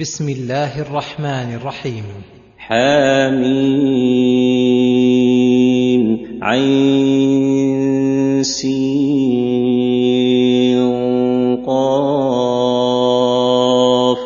بسم الله الرحمن الرحيم. حامين عين قاف.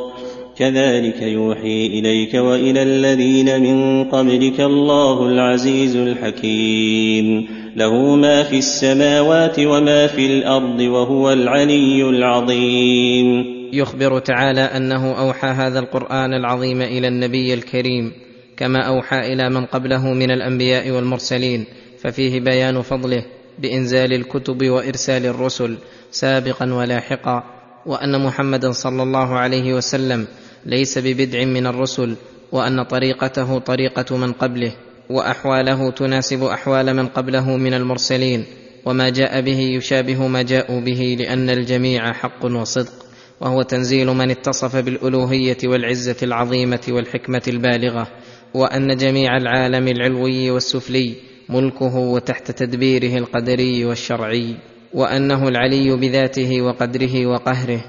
كذلك يوحي إليك وإلى الذين من قبلك الله العزيز الحكيم. له ما في السماوات وما في الأرض وهو العلي العظيم. يخبر تعالى أنه أوحى هذا القرآن العظيم إلى النبي الكريم كما أوحى إلى من قبله من الأنبياء والمرسلين ففيه بيان فضله بإنزال الكتب وإرسال الرسل سابقا ولاحقا وأن محمدا صلى الله عليه وسلم ليس ببدع من الرسل وأن طريقته طريقة من قبله وأحواله تناسب أحوال من قبله من المرسلين وما جاء به يشابه ما جاءوا به لأن الجميع حق وصدق. وهو تنزيل من اتصف بالألوهية والعزة العظيمة والحكمة البالغة وان جميع العالم العلوي والسفلي ملكه وتحت تدبيره القدري والشرعي وأنه العلي بذاته وقدره وقهره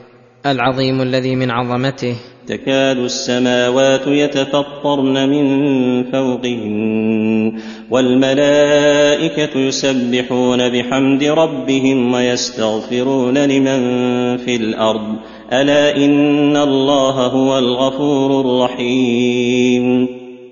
العظيم الذي من عظمته. تكاد السماوات يتفطرن من فوقهن والملائكة يسبحون بحمد ربهم ويستغفرون لمن في الأرض. ألا إن الله هو الغفور الرحيم.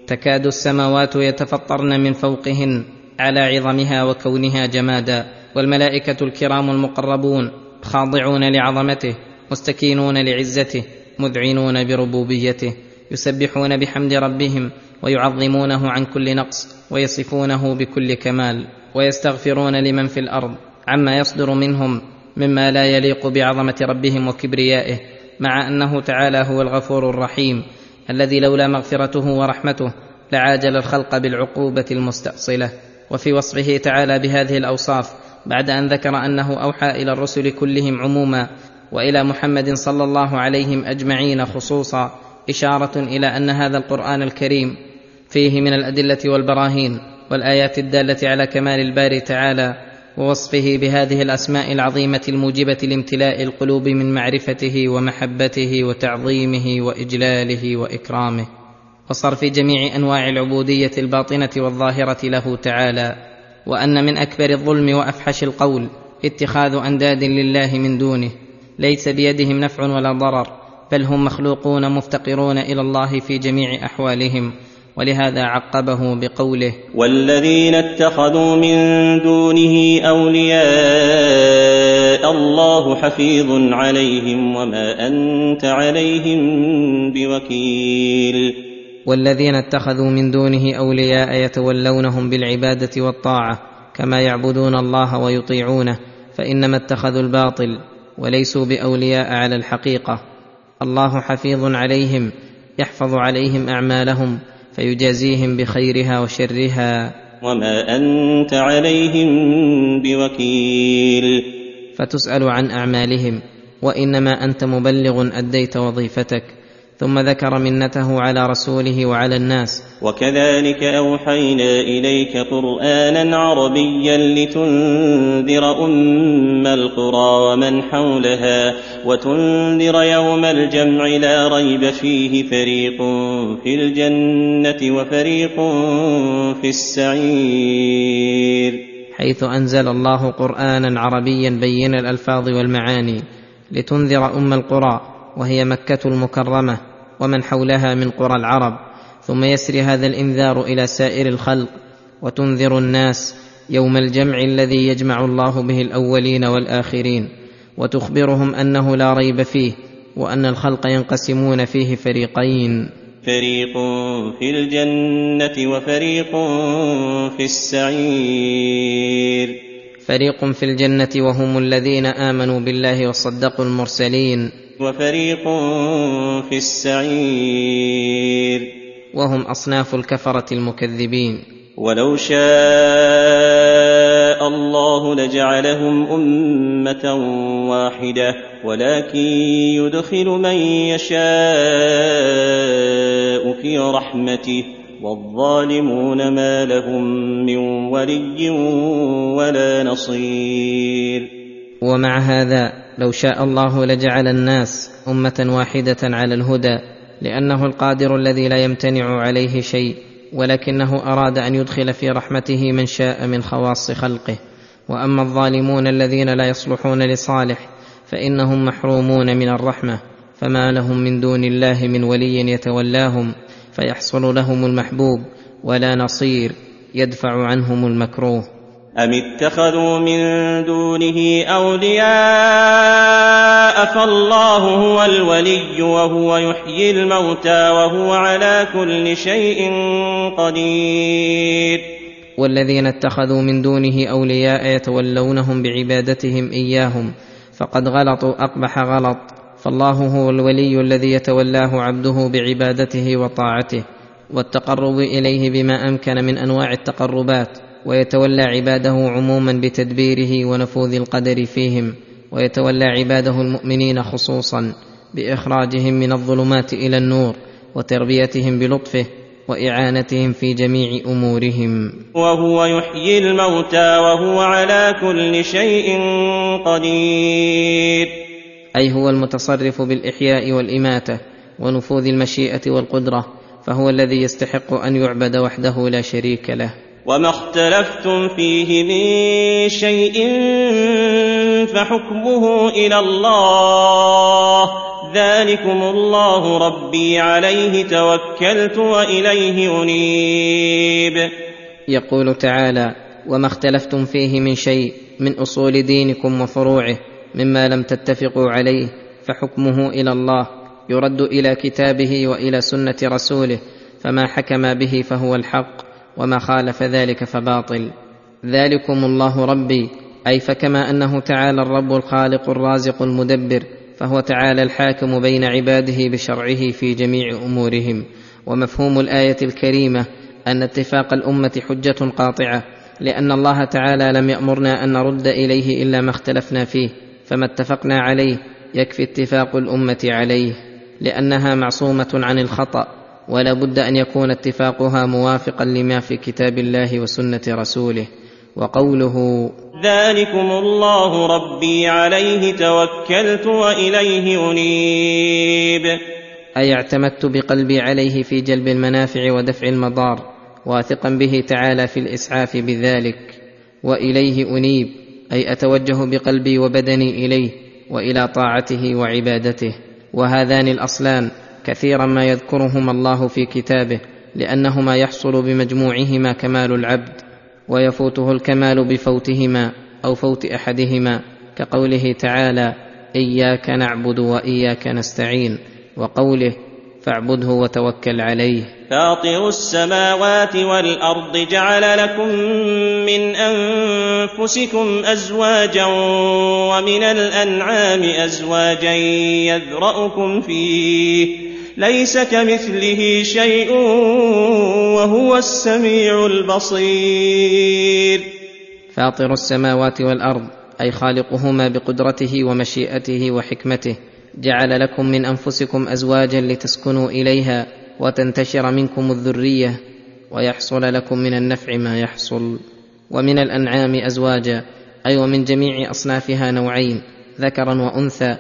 تكاد السماوات يتفطرن من فوقهن على عظمها وكونها جمادا والملائكة الكرام المقربون خاضعون لعظمته مستكينون لعزته مذعنون بربوبيته يسبحون بحمد ربهم ويعظمونه عن كل نقص ويصفونه بكل كمال ويستغفرون لمن في الأرض عما يصدر منهم مما لا يليق بعظمة ربهم وكبريائه مع أنه تعالى هو الغفور الرحيم الذي لولا مغفرته ورحمته لعاجل الخلق بالعقوبة المستأصلة. وفي وصفه تعالى بهذه الأوصاف بعد أن ذكر أنه أوحى إلى الرسل كلهم عموما وإلى محمد صلى الله عليهم أجمعين خصوصا إشارة إلى أن هذا القرآن الكريم فيه من الأدلة والبراهين والآيات الدالة على كمال الباري تعالى ووصفه بهذه الأسماء العظيمة الموجبة لامتلاء القلوب من معرفته ومحبته وتعظيمه وإجلاله وإكرامه. وصرف جميع أنواع العبودية الباطنة والظاهرة له تعالى. وأن من أكبر الظلم وأفحش القول اتخاذ أنداد لله من دونه. ليس بيدهم نفع ولا ضرر بل هم مخلوقون مفتقرون إلى الله في جميع أحوالهم. ولهذا عقبه بقوله والذين اتخذوا من دونه أولياء الله حفيظ عليهم وما أنت عليهم بوكيل. والذين اتخذوا من دونه أولياء يتولونهم بالعبادة والطاعة كما يعبدون الله ويطيعونه فإنما اتخذوا الباطل وليسوا بأولياء على الحقيقة. الله حفيظ عليهم يحفظ عليهم أعمالهم فيجازيهم بخيرها وشرها. وما أنت عليهم بوكيل. فتسأل عن أعمالهم وإنما أنت مبلغ أديت وظيفتك. ثم ذكر منته على رسوله وعلى الناس. وكذلك أوحينا إليك قرآنا عربيا لتنذر أم القرى ومن حولها وتنذر يوم الجمع لا ريب فيه فريق في الجنة وفريق في السعير. حيث أنزل الله قرآنا عربيا بين الألفاظ والمعاني لتنذر أم القرى وهي مكة المكرمة ومن حولها من قرى العرب ثم يسري هذا الإنذار إلى سائر الخلق وتنذر الناس يوم الجمع الذي يجمع الله به الأولين والآخرين وتخبرهم أنه لا ريب فيه وأن الخلق ينقسمون فيه فريقين. فريق في الجنة وفريق في السعير. فريق في الجنة وهم الذين آمنوا بالله وصدقوا المرسلين. وفريق في السعير. وهم أصناف الكفرة المكذبين. ولو شاء الله لجعلهم أمة واحدة ولكن يدخل من يشاء في رحمته والظالمون ما لهم من ولي ولا نصير. ومع هذا لو شاء الله لجعل الناس أمة واحدة على الهدى لأنه القادر الذي لا يمتنع عليه شيء ولكنه أراد أن يدخل في رحمته من شاء من خواص خلقه. وأما الظالمون الذين لا يصلحون لصالح فإنهم محرومون من الرحمة فما لهم من دون الله من ولي يتولاهم فيحصل لهم المحبوب ولا نصير يدفع عنهم المكروه. أم اتخذوا من دونه أولياء فالله هو الولي وهو يحيي الموتى وهو على كل شيء قدير والذين اتخذوا من دونه اولياء يتولونهم بعبادتهم اياهم فقد غلطوا اقبح غلط فالله هو الولي الذي يتولاه عبده بعبادته وطاعته والتقرب اليه بما امكن من انواع التقربات ويتولى عباده عموما بتدبيره ونفوذ القدر فيهم ويتولى عباده المؤمنين خصوصا بإخراجهم من الظلمات إلى النور وتربيتهم بلطفه وإعانتهم في جميع أمورهم. وهو يحيي الموتى وهو على كل شيء قدير. أي هو المتصرف بالإحياء والإماتة ونفوذ المشيئة والقدرة فهو الذي يستحق أن يعبد وحده لا شريك له. وما اختلفتم فيه من شيء فحكمه إلى الله. ذلكم الله ربي عليه توكلت وإليه أنيب. يقول تعالى وما اختلفتم فيه من شيء من أصول دينكم وفروعه مما لم تتفقوا عليه فحكمه إلى الله. يرد إلى كتابه وإلى سنة رسوله فما حكم به فهو الحق. وما خالف ذلك فباطل. ذلكم الله ربي. أي فكما أنه تعالى الرب الخالق الرازق المدبر فهو تعالى الحاكم بين عباده بشرعه في جميع أمورهم. ومفهوم الآية الكريمة أن اتفاق الأمة حجة قاطعة لأن الله تعالى لم يأمرنا أن نرد إليه إلا ما اختلفنا فيه فما اتفقنا عليه يكفي اتفاق الأمة عليه لأنها معصومة عن الخطأ. ولا بد أن يكون اتفاقها موافقا لما في كتاب الله وسنة رسوله. وقوله ذلكم الله ربي عليه توكلت وإليه أنيب. أي اعتمدت بقلبي عليه في جلب المنافع ودفع المضار واثقا به تعالى في الإسعاف بذلك وإليه أنيب أي أتوجه بقلبي وبدني إليه وإلى طاعته وعبادته. وهذان الأصلان. كثيرا ما يذكرهما الله في كتابه لأنهما يحصل بمجموعهما كمال العبد ويفوته الكمال بفوتهما أو فوت أحدهما كقوله تعالى إياك نعبد وإياك نستعين وقوله فاعبده وتوكل عليه. فاطر السماوات والأرض جعل لكم من أنفسكم أزواجا ومن الأنعام أزواجا يذرأكم فيه. ليس كمثله شيء وهو السميع البصير. فاطر السماوات والأرض أي خالقهما بقدرته ومشيئته وحكمته جعل لكم من أنفسكم أزواجا لتسكنوا إليها وتنتشر منكم الذرية ويحصل لكم من النفع ما يحصل ومن الأنعام أزواجا أي ومن جميع أصنافها نوعين ذكرا وأنثى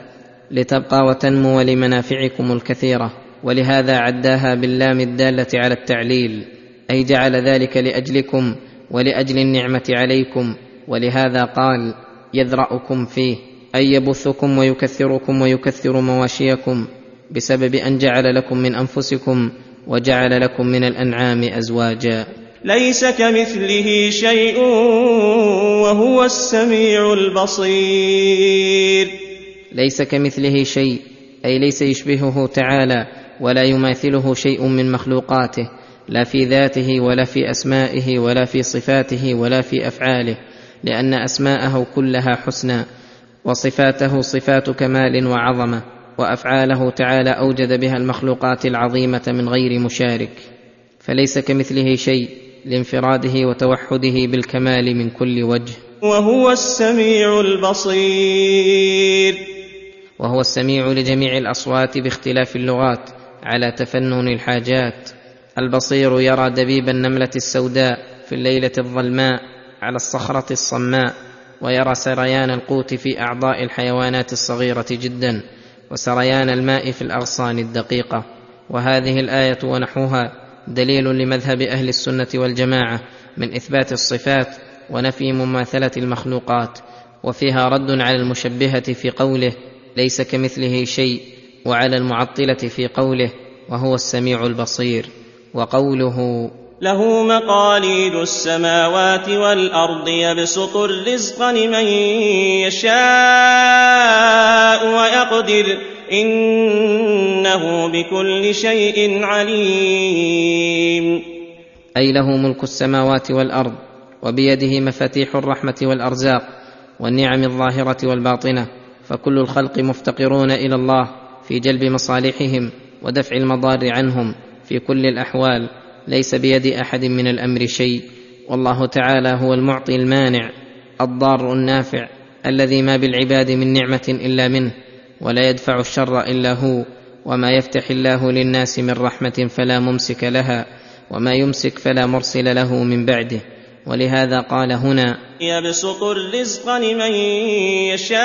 لتبقى وتنمو لمنافعكم الكثيرة ولهذا عداها باللام الدالة على التعليل أي جعل ذلك لأجلكم ولأجل النعمة عليكم ولهذا قال يذرأكم فيه أي يبثكم ويكثركم ويكثر مواشيكم بسبب أن جعل لكم من أنفسكم وجعل لكم من الأنعام أزواجا. ليس كمثله شيء وهو السميع البصير. ليس كمثله شيء أي ليس يشبهه تعالى ولا يماثله شيء من مخلوقاته لا في ذاته ولا في أسمائه ولا في صفاته ولا في أفعاله لأن أسماءه كلها حسنى وصفاته صفات كمال وعظمة وأفعاله تعالى أوجد بها المخلوقات العظيمة من غير مشارك. فليس كمثله شيء لانفراده وتوحده بالكمال من كل وجه. وهو السميع البصير. وهو السميع لجميع الأصوات باختلاف اللغات على تفنن الحاجات. البصير يرى دبيب النملة السوداء في الليلة الظلماء على الصخرة الصماء ويرى سريان القوت في أعضاء الحيوانات الصغيرة جدا وسريان الماء في الأغصان الدقيقة. وهذه الآية ونحوها دليل لمذهب أهل السنة والجماعة من إثبات الصفات ونفي مماثلة المخلوقات وفيها رد على المشبهة في قوله ليس كمثله شيء وعلى المعطلة في قوله وهو السميع البصير وقوله له مقاليد السماوات والأرض يبسط الرزق لمن يشاء ويقدر إنه بكل شيء عليم. أي له ملك السماوات والأرض وبيده مفاتيح الرحمة والأرزاق والنعم الظاهرة والباطنة فكل الخلق مفتقرون إلى الله في جلب مصالحهم ودفع المضار عنهم في كل الأحوال. ليس بيد أحد من الأمر شيء. والله تعالى هو المعطي المانع الضار النافع الذي ما بالعباد من نعمة إلا منه ولا يدفع الشر إلا هو. وما يفتح الله للناس من رحمة فلا ممسك لها وما يمسك فلا مرسل له من بعده. ولهذا قال هنا يبسط الرزق لمن يشاء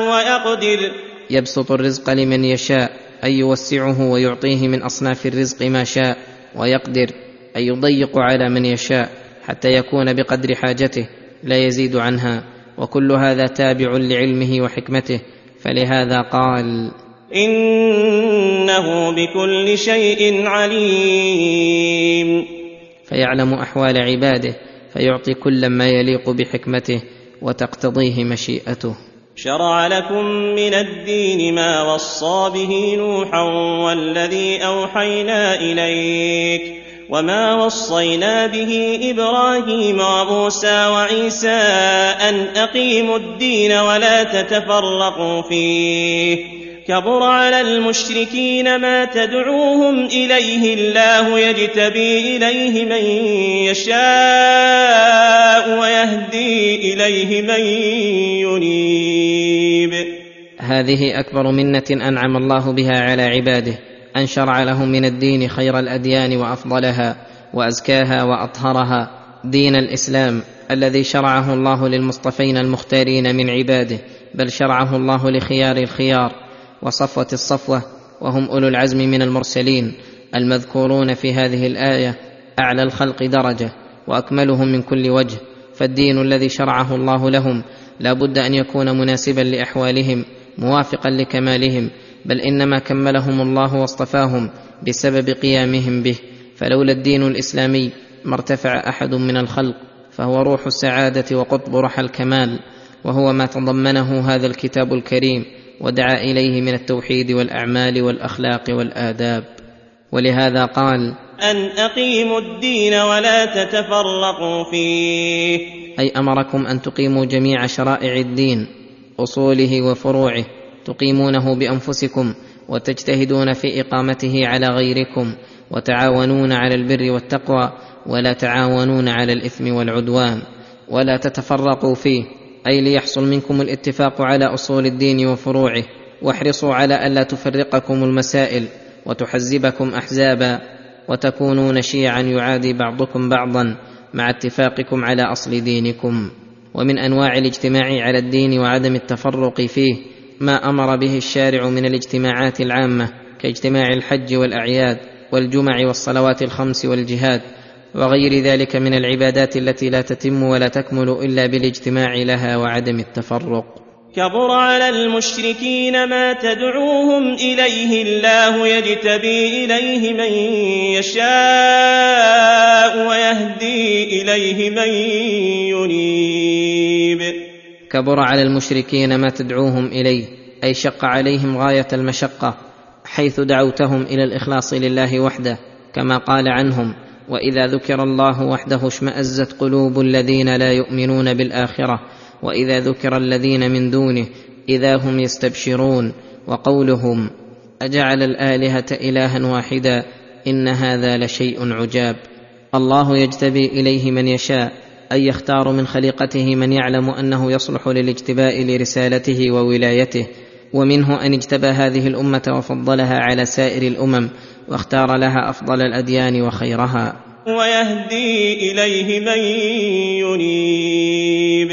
ويقدر. يبسط الرزق لمن يشاء أي يوسعه ويعطيه من أصناف الرزق ما شاء ويقدر أي يضيق على من يشاء حتى يكون بقدر حاجته لا يزيد عنها. وكل هذا تابع لعلمه وحكمته فلهذا قال إنه بكل شيء عليم. فيعلم أحوال عباده فيعطي كلا ما يليق بحكمته وتقتضيه مشيئته. شرع لكم من الدين ما وصى به نوحا والذي أوحينا إليك وما وصينا به إبراهيم وموسى وعيسى أن أقيموا الدين ولا تتفرقوا فيه. كبر على المشركين ما تدعوهم إليه الله يجتبي إليه من يشاء ويهدي إليه من ينيب. هذه أكبر منة أنعم الله بها على عباده أن شرع لهم من الدين خير الأديان وأفضلها وأزكاها وأطهرها دين الإسلام الذي شرعه الله للمصطفين المختارين من عباده بل شرعه الله لخيار الخيار. وصفوة الصفوة وهم أولو العزم من المرسلين المذكورون في هذه الآية أعلى الخلق درجة وأكملهم من كل وجه فالدين الذي شرعه الله لهم لا بد أن يكون مناسبا لأحوالهم موافقا لكمالهم بل إنما كملهم الله واصطفاهم بسبب قيامهم به فلولا الدين الإسلامي ما ارتفع أحد من الخلق فهو روح السعادة وقطب رحى الكمال وهو ما تضمنه هذا الكتاب الكريم. ودعا إليه من التوحيد والأعمال والأخلاق والآداب. ولهذا قال أن أقيموا الدين ولا تتفرقوا فيه. أي أمركم أن تقيموا جميع شرائع الدين أصوله وفروعه تقيمونه بأنفسكم وتجتهدون في إقامته على غيركم وتعاونون على البر والتقوى ولا تعاونون على الإثم والعدوان ولا تتفرقوا فيه. أي ليحصل منكم الاتفاق على أصول الدين وفروعه واحرصوا على الا تفرقكم المسائل وتحزبكم أحزابا وتكونون شيعا يعادي بعضكم بعضا مع اتفاقكم على أصل دينكم. ومن أنواع الاجتماع على الدين وعدم التفرق فيه ما أمر به الشارع من الاجتماعات العامة كاجتماع الحج والأعياد والجمع والصلوات الخمس والجهاد وغير ذلك من العبادات التي لا تتم ولا تكمل إلا بالاجتماع لها وعدم التفرق. كبر على المشركين ما تدعوهم إليه الله يجتبي إليه من يشاء ويهدي إليه من ينيب. كبر على المشركين ما تدعوهم إليه أي شق عليهم غاية المشقة حيث دعوتهم إلى الإخلاص لله وحده كما قال عنهم وإذا ذكر الله وحده اشمأزت قلوب الذين لا يؤمنون بالآخرة وإذا ذكر الذين من دونه إذا هم يستبشرون وقولهم أجعل الآلهة إلها واحدا إن هذا لشيء عجاب. الله يجتبي إليه من يشاء أي يختار من خليقته من يعلم أنه يصلح للاجتباء لرسالته وولايته ومنه أن اجتبى هذه الأمة وفضلها على سائر الأمم واختار لها أفضل الأديان وخيرها. ويهدي إليه من ينيب.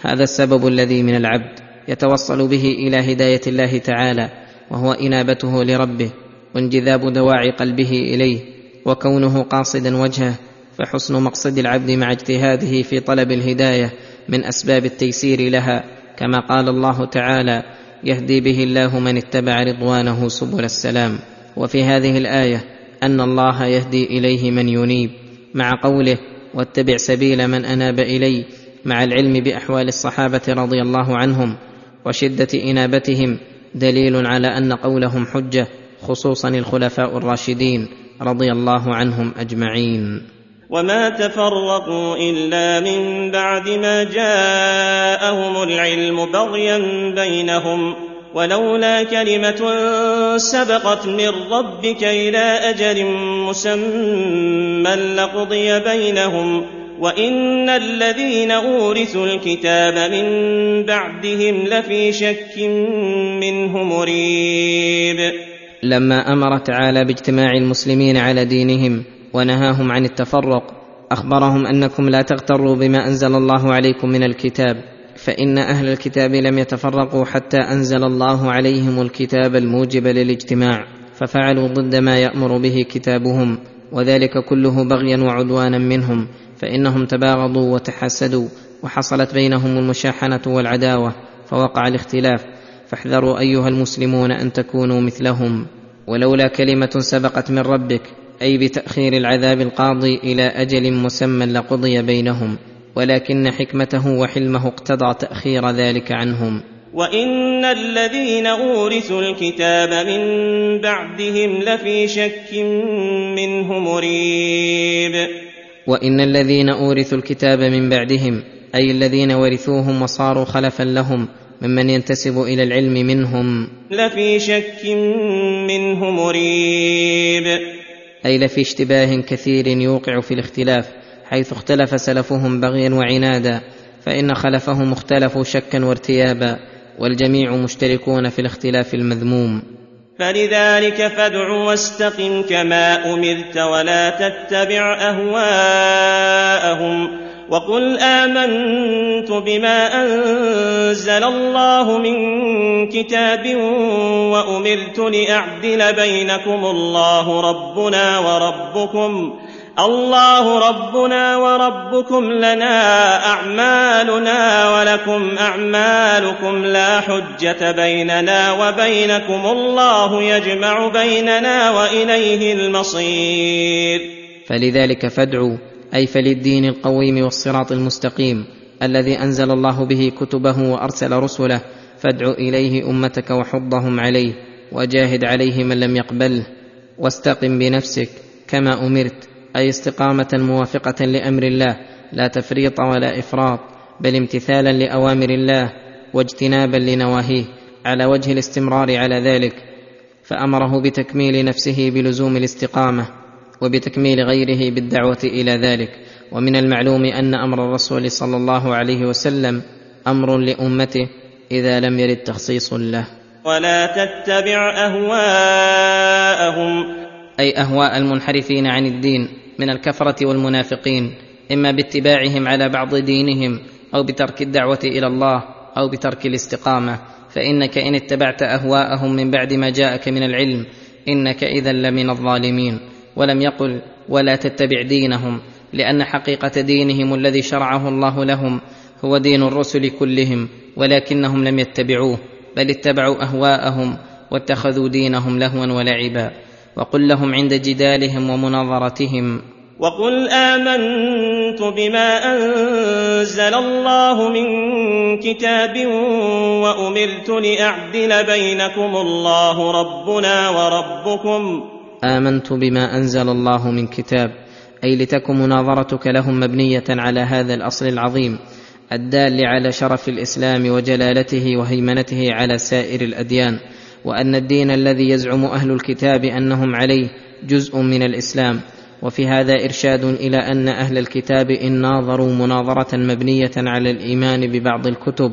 هذا السبب الذي من العبد يتوصل به إلى هداية الله تعالى وهو إنابته لربه وانجذاب دواعي قلبه إليه وكونه قاصدا وجهه فحسن مقصد العبد مع اجتهاده في طلب الهداية من أسباب التيسير لها كما قال الله تعالى يهدي به الله من اتبع رضوانه سبل السلام. وفي هذه الآية أن الله يهدي إليه من ينيب مع قوله واتبع سبيل من أناب إلي مع العلم بأحوال الصحابة رضي الله عنهم وشدة إنابتهم دليل على أن قولهم حجة خصوصا الخلفاء الراشدين رضي الله عنهم أجمعين. وما تفرقوا إلا من بعد ما جاءهم العلم بغيا بينهم ولولا كلمة سبقت من ربك إلى أجل مسمى لقضي بينهم وإن الذين أورثوا الكتاب من بعدهم لفي شك منه مريب. لما أمر تعالى باجتماع المسلمين على دينهم ونهاهم عن التفرق أخبرهم أنكم لا تغتروا بما أنزل الله عليكم من الكتاب. فإن أهل الكتاب لم يتفرقوا حتى أنزل الله عليهم الكتاب الموجب للاجتماع ففعلوا ضد ما يأمر به كتابهم وذلك كله بغيا وعدوانا منهم فإنهم تباغضوا وتحاسدوا وحصلت بينهم المشاحنة والعداوة فوقع الاختلاف فاحذروا أيها المسلمون أن تكونوا مثلهم. ولولا كلمة سبقت من ربك أي بتأخير العذاب القاضي إلى أجل مسمى لقضي بينهم. ولكن حكمته وحلمه اقتضى تأخير ذلك عنهم. وإن الذين أورثوا الكتاب من بعدهم لفي شك منه مريب. وإن الذين أورثوا الكتاب من بعدهم أي الذين ورثوهم وصاروا خلفا لهم ممن ينتسب إلى العلم منهم. لفي شك منه مريب. أي لفي اشتباه كثير يوقع في الاختلاف. حيث اختلف سلفهم بغيا وعنادا فإن خلفهم اختلفوا شكا وارتيابا والجميع مشتركون في الاختلاف المذموم. فلذلك فادع واستقم كما أمرت ولا تتبع أهواءهم وقل آمنت بما أنزل الله من كتاب وأمرت لأعدل بينكم الله ربنا وربكم الله ربنا وربكم لنا أعمالنا ولكم أعمالكم لا حجة بيننا وبينكم الله يجمع بيننا وإليه المصير. فلذلك فادعوا أي فللدين القويم والصراط المستقيم الذي أنزل الله به كتبه وأرسل رسله فادع إليه أمتك وحضهم عليه وجاهد عليه من لم يقبله واستقم بنفسك كما أمرت. أي استقامة موافقة لأمر الله لا تفريط ولا إفراط بل امتثالا لأوامر الله واجتنابا لنواهيه على وجه الاستمرار على ذلك فأمره بتكميل نفسه بلزوم الاستقامة وبتكميل غيره بالدعوة إلى ذلك. ومن المعلوم أن أمر الرسول صلى الله عليه وسلم أمر لأمته إذا لم يرد تخصيص له. ولا تتبع أهواءهم. أي أهواء المنحرفين عن الدين. من الكفرة والمنافقين إما باتباعهم على بعض دينهم أو بترك الدعوة إلى الله أو بترك الاستقامة. فإنك إن اتبعت أهواءهم من بعد ما جاءك من العلم إنك اذا لمن الظالمين. ولم يقل ولا تتبع دينهم لأن حقيقة دينهم الذي شرعه الله لهم هو دين الرسل كلهم ولكنهم لم يتبعوه بل اتبعوا أهواءهم واتخذوا دينهم لهوا ولعبا. وقل لهم عند جدالهم ومناظرتهم. وقل آمنت بما أنزل الله من كتاب وأمرت لأعدل بينكم الله ربنا وربكم. آمنت بما أنزل الله من كتاب أي لتكن مناظرتك لهم مبنية على هذا الأصل العظيم الدال على شرف الإسلام وجلالته وهيمنته على سائر الأديان وأن الدين الذي يزعم أهل الكتاب أنهم عليه جزء من الإسلام. وفي هذا إرشاد إلى أن أهل الكتاب إن ناظروا مناظرة مبنية على الإيمان ببعض الكتب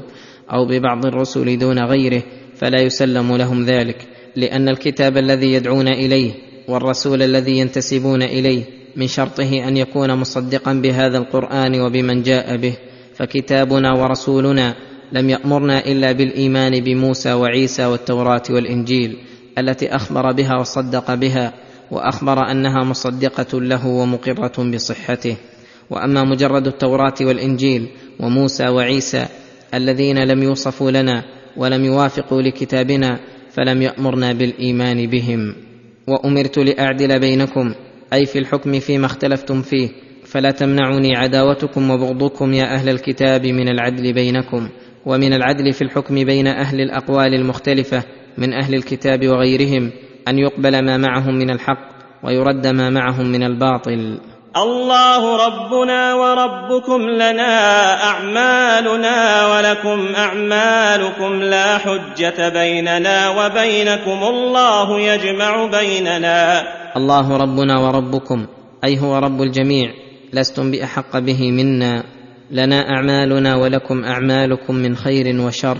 أو ببعض الرسل دون غيره فلا يسلم لهم ذلك لأن الكتاب الذي يدعون إليه والرسول الذي ينتسبون إليه من شرطه أن يكون مصدقا بهذا القرآن وبمن جاء به فكتابنا ورسولنا لم يأمرنا إلا بالإيمان بموسى وعيسى والتوراة والإنجيل التي أخبر بها وصدق بها. وأخبر أنها مصدقة له ومقرة بصحته. وأما مجرد التوراة والإنجيل وموسى وعيسى الذين لم يوصفوا لنا ولم يوافقوا لكتابنا فلم يأمرنا بالإيمان بهم. وأمرت لأعدل بينكم أي في الحكم فيما اختلفتم فيه فلا تمنعني عداوتكم وبغضكم يا أهل الكتاب من العدل بينكم ومن العدل في الحكم بين أهل الأقوال المختلفة من أهل الكتاب وغيرهم أن يقبل ما معهم من الحق ويرد ما معهم من الباطل. الله ربنا وربكم لنا أعمالنا ولكم أعمالكم لا حجة بيننا وبينكم. الله يجمع بيننا. الله ربنا وربكم أي هو رب الجميع لستم بأحق به منا. لنا أعمالنا ولكم أعمالكم من خير وشر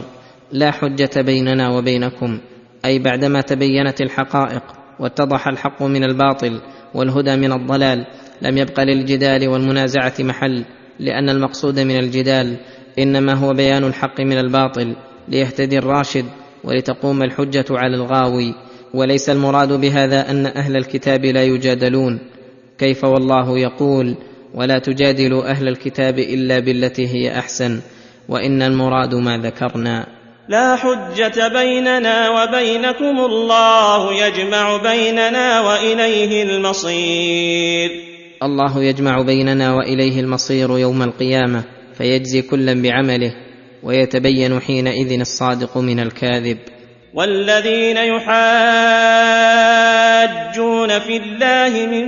لا حجة بيننا وبينكم. أي بعدما تبينت الحقائق واتضح الحق من الباطل والهدى من الضلال لم يبق للجدال والمنازعة محل لأن المقصود من الجدال إنما هو بيان الحق من الباطل ليهتدي الراشد ولتقوم الحجة على الغاوي. وليس المراد بهذا أن أهل الكتاب لا يجادلون. كيف والله يقول ولا تجادلوا أهل الكتاب إلا بالتي هي أحسن وإن المراد ما ذكرنا. لا حجة بيننا وبينكم الله يجمع بيننا وإليه المصير. الله يجمع بيننا وإليه المصير يوم القيامة فيجزي كلا بعمله ويتبين حينئذ الصادق من الكاذب. والذين يحاجون في الله من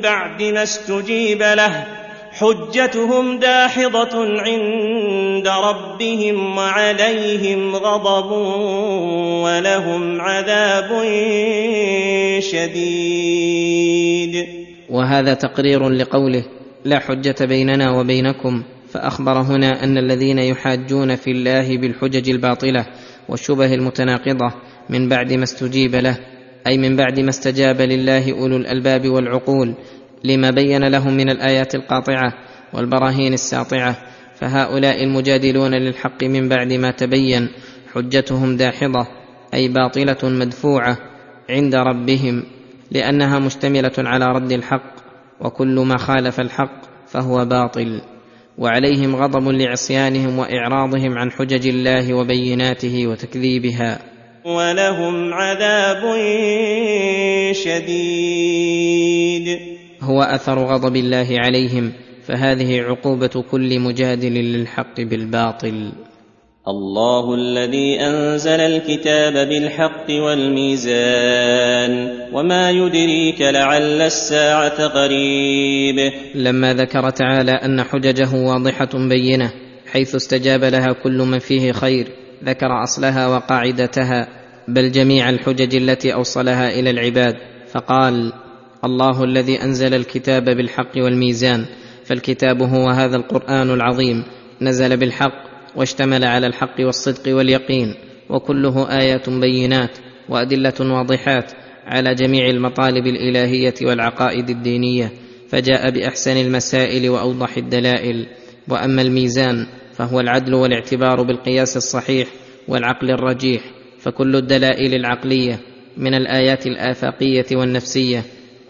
بعد ما استجيب له حجتهم داحضة عند ربهم وعليهم غضب ولهم عذاب شديد. وهذا تقرير لقوله لا حجة بيننا وبينكم فأخبر هنا أن الذين يحاجون في الله بالحجج الباطلة والشبه المتناقضة من بعد ما استجيب له أي من بعد ما استجاب لله أولو الألباب والعقول لما بين لهم من الآيات القاطعة والبراهين الساطعة فهؤلاء المجادلون للحق من بعد ما تبين حجتهم داحضة أي باطلة مدفوعة عند ربهم لأنها مشتملة على رد الحق وكل ما خالف الحق فهو باطل. وعليهم غضب لعصيانهم وإعراضهم عن حجج الله وبيناته وتكذيبها. ولهم عذاب شديد. هو أثر غضب الله عليهم فهذه عقوبة كل مجادل للحق بالباطل. الله الذي أنزل الكتاب بالحق والميزان وما يدريك لعل الساعة قريب. لما ذكر تعالى أن حججه واضحة بينة حيث استجاب لها كل من فيه خير ذكر أصلها وقاعدتها بل جميع الحجج التي أوصلها إلى العباد فقال الله الذي أنزل الكتاب بالحق والميزان فالكتاب هو هذا القرآن العظيم نزل بالحق واشتمل على الحق والصدق واليقين وكله آيات بينات وأدلة واضحات على جميع المطالب الإلهية والعقائد الدينية فجاء بأحسن المسائل وأوضح الدلائل وأما الميزان فهو العدل والاعتبار بالقياس الصحيح والعقل الرجيح فكل الدلائل العقلية من الآيات الآفاقية والنفسية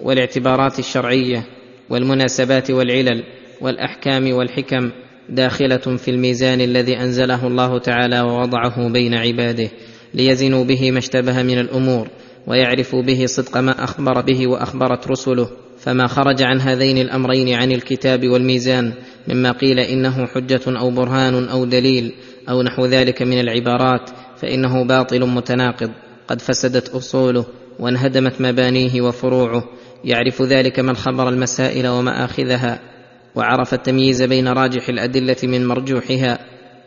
والاعتبارات الشرعية والمناسبات والعلل والأحكام والحكم داخلة في الميزان الذي أنزله الله تعالى ووضعه بين عباده ليزنوا به ما اشتبه من الأمور ويعرفوا به صدق ما أخبر به وأخبرت رسله. فما خرج عن هذين الأمرين عن الكتاب والميزان مما قيل إنه حجة أو برهان أو دليل أو نحو ذلك من العبارات فإنه باطل متناقض. قد فسدت أصوله وانهدمت مبانيه وفروعه يعرف ذلك من خبر المسائل ومآخذها وعرف التمييز بين راجح الأدلة من مرجوحها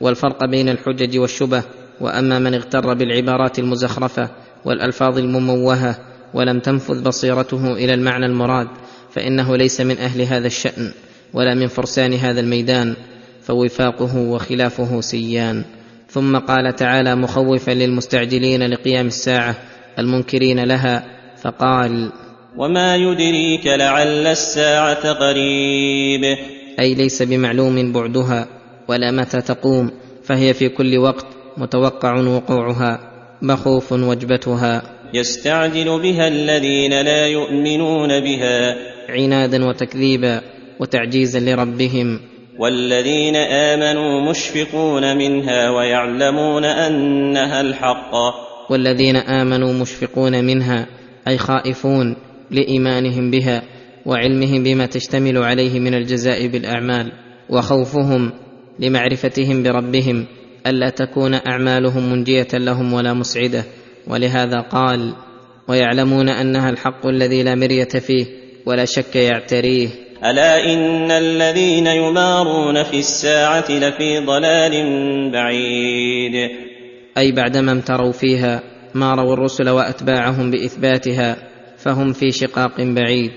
والفرق بين الحجج والشبه وأما من اغتر بالعبارات المزخرفة والألفاظ المموهة ولم تنفذ بصيرته إلى المعنى المراد فإنه ليس من أهل هذا الشأن ولا من فرسان هذا الميدان فوفاقه وخلافه سيان. ثم قال تعالى مخوفا للمستعجلين لقيام الساعة المنكرين لها فقال وما يدريك لعل الساعة قريب. أي ليس بمعلوم بعدها ولا متى تقوم فهي في كل وقت متوقع وقوعها مخوف وجبتها. يستعجل بها الذين لا يؤمنون بها. عنادا وتكذيبا وتعجيزا لربهم. والذين امنوا مشفقون منها ويعلمون انها الحق. والذين امنوا مشفقون منها أي خائفون. لإيمانهم بها وعلمهم بما تشتمل عليه من الجزاء بالأعمال وخوفهم لمعرفتهم بربهم ألا تكون أعمالهم منجية لهم ولا مسعده ولهذا قال ويعلمون أنها الحق الذي لا مرية فيه ولا شك يعتريه. ألا إن الذين يمارون في الساعة لفي ضلال بعيد. أي بعدما امتروا فيها ماروا الرسل وأتباعهم بإثباتها. فهم في شقاق بعيد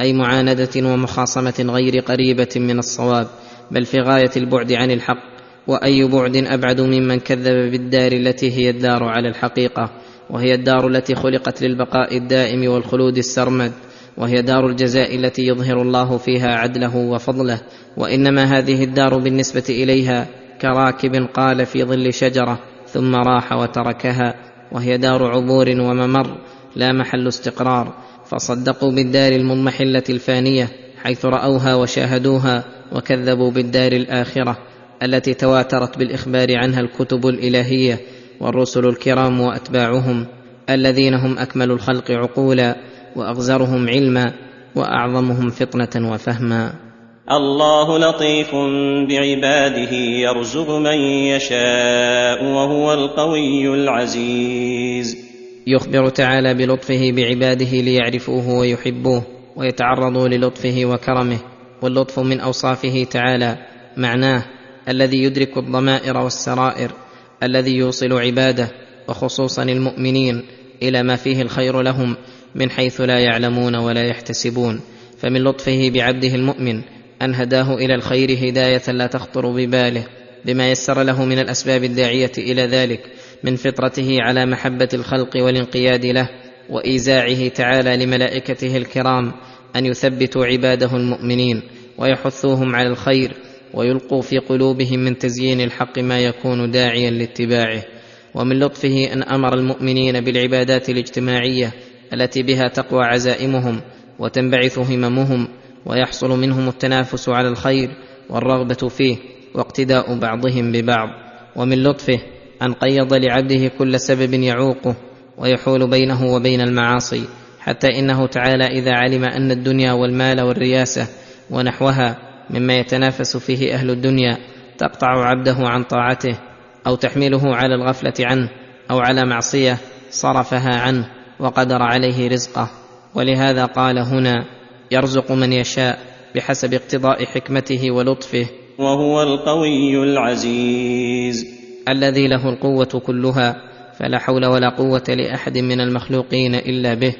أي معاندة ومخاصمة غير قريبة من الصواب بل في غاية البعد عن الحق وأي بعد أبعد ممن كذب بالدار التي هي الدار على الحقيقة وهي الدار التي خلقت للبقاء الدائم والخلود السرمد وهي دار الجزاء التي يظهر الله فيها عدله وفضله وإنما هذه الدار بالنسبة إليها كراكب قال في ظل شجرة ثم راح وتركها وهي دار عبور وممر لا محل استقرار فصدقوا بالدار المضمحله الفانية حيث رأوها وشاهدوها وكذبوا بالدار الآخرة التي تواترت بالإخبار عنها الكتب الإلهية والرسل الكرام وأتباعهم الذين هم أكمل الخلق عقولا وأغزرهم علما وأعظمهم فطنة وفهما. الله لطيف بعباده يرزق من يشاء وهو القوي العزيز. يخبر تعالى بلطفه بعباده ليعرفوه ويحبوه ويتعرضوا للطفه وكرمه واللطف من أوصافه تعالى معناه الذي يدرك الضمائر والسرائر الذي يوصل عباده وخصوصا المؤمنين إلى ما فيه الخير لهم من حيث لا يعلمون ولا يحتسبون. فمن لطفه بعبده المؤمن أن هداه إلى الخير هداية لا تخطر بباله بما يسر له من الأسباب الداعية إلى ذلك من فطرته على محبة الخلق والانقياد له وايزاعه تعالى لملائكته الكرام أن يثبتوا عباده المؤمنين ويحثوهم على الخير ويلقوا في قلوبهم من تزيين الحق ما يكون داعيا لاتباعه. ومن لطفه أن أمر المؤمنين بالعبادات الاجتماعية التي بها تقوى عزائمهم وتنبعث هممهم ويحصل منهم التنافس على الخير والرغبة فيه واقتداء بعضهم ببعض. ومن لطفه أن قيض لعبده كل سبب يعوقه ويحول بينه وبين المعاصي حتى إنه تعالى إذا علم أن الدنيا والمال والرياسة ونحوها مما يتنافس فيه أهل الدنيا تقطع عبده عن طاعته أو تحمله على الغفلة عنه أو على معصية صرفها عنه وقدر عليه رزقه. ولهذا قال هنا يرزق من يشاء بحسب اقتضاء حكمته ولطفه. وهو القوي العزيز. الذي له القوة كلها فلا حول ولا قوة لأحد من المخلوقين إلا به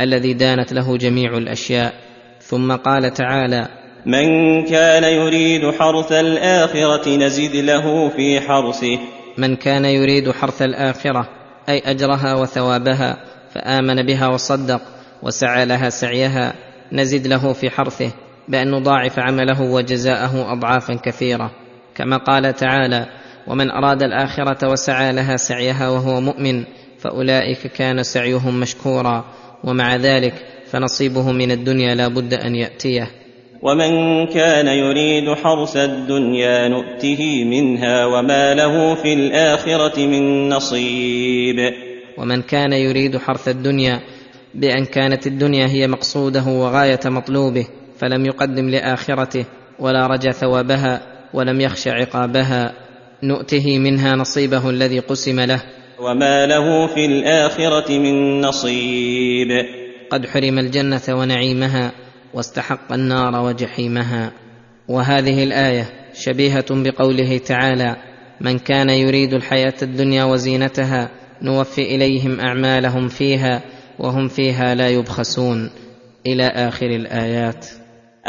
الذي دانت له جميع الأشياء. ثم قال تعالى من كان يريد حرث الآخرة نزد له في حرثه. من كان يريد حرث الآخرة أي أجرها وثوابها فآمن بها وصدق وسعى لها سعيها نزد له في حرثه بأن نضاعف عمله وجزاءه اضعافا كثيرة. كما قال تعالى ومن أراد الآخرة وسعى لها سعيها وهو مؤمن فأولئك كان سعيهم مشكورا. ومع ذلك فنصيبه من الدنيا لا بد أن يأتيه. ومن كان يريد حرث الدنيا نؤته منها وما له في الآخرة من نصيب. ومن كان يريد حرث الدنيا بأن كانت الدنيا هي مقصوده وغاية مطلوبه فلم يقدم لآخرته ولا رجا ثوابها ولم يخش عقابها. نؤته منها نصيبه الذي قسم له. وما له في الآخرة من نصيب. قد حرم الجنة ونعيمها واستحق النار وجحيمها. وهذه الآية شبيهة بقوله تعالى من كان يريد الحياة الدنيا وزينتها نوفي إليهم أعمالهم فيها وهم فيها لا يبخسون. إلى آخر الآيات.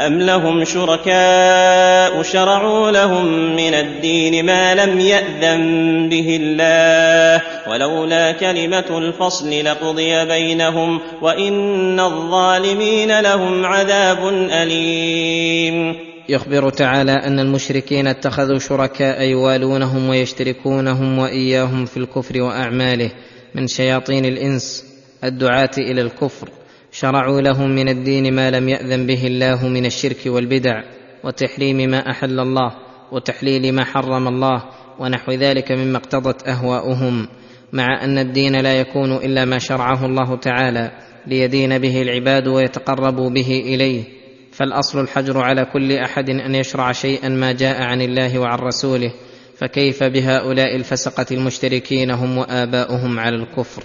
أم لهم شركاء شرعوا لهم من الدين ما لم يأذن به الله ولولا كلمة الفصل لقضي بينهم وإن الظالمين لهم عذاب أليم. يخبر تعالى أن المشركين اتخذوا شركاء يوالونهم ويشتركونهم وإياهم في الكفر وأعماله من شياطين الإنس الدعاة إلى الكفر. شرعوا لهم من الدين ما لم يأذن به الله من الشرك والبدع وتحريم ما أحل الله وتحليل ما حرم الله ونحو ذلك مما اقتضت أهواؤهم مع أن الدين لا يكون إلا ما شرعه الله تعالى ليدين به العباد ويتقربوا به إليه. فالأصل الحجر على كل أحد أن يشرع شيئا ما جاء عن الله وعن رسوله فكيف بهؤلاء الفسقة المشتركين هم وآباؤهم على الكفر؟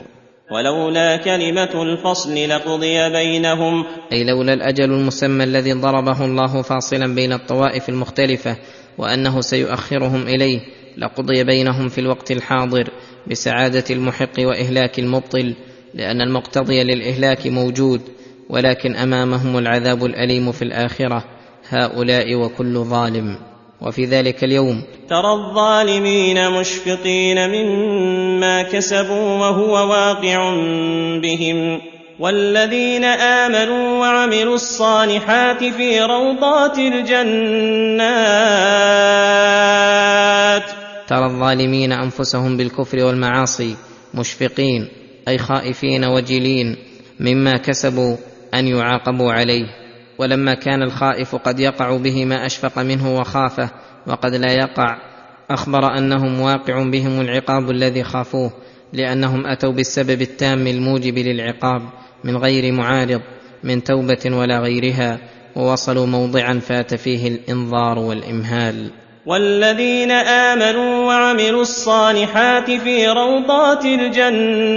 ولولا كلمة الفصل لقضي بينهم. أي لولا الأجل المسمى الذي ضربه الله فاصلا بين الطوائف المختلفة وأنه سيؤخرهم إليه لقضي بينهم في الوقت الحاضر بسعادة المحق وإهلاك المبطل لأن المقتضي للإهلاك موجود ولكن أمامهم العذاب الأليم في الآخرة هؤلاء وكل ظالم. وفي ذلك اليوم. ترى الظالمين مشفقين مما كسبوا وهو واقع بهم. والذين آمنوا وعملوا الصالحات في روضات الجنات. ترى الظالمين أنفسهم بالكفر والمعاصي مشفقين أي خائفين وجلين مما كسبوا أن يعاقبوا عليه. ولما كان الخائف قد يقع به ما أشفق منه وخافه وقد لا يقع أخبر أنهم واقع بهم العقاب الذي خافوه لأنهم أتوا بالسبب التام الموجب للعقاب من غير معارض من توبة ولا غيرها ووصلوا موضعا فات فيه الإنظار والإمهال. والذين آمنوا وعملوا الصالحات في روضات الجنات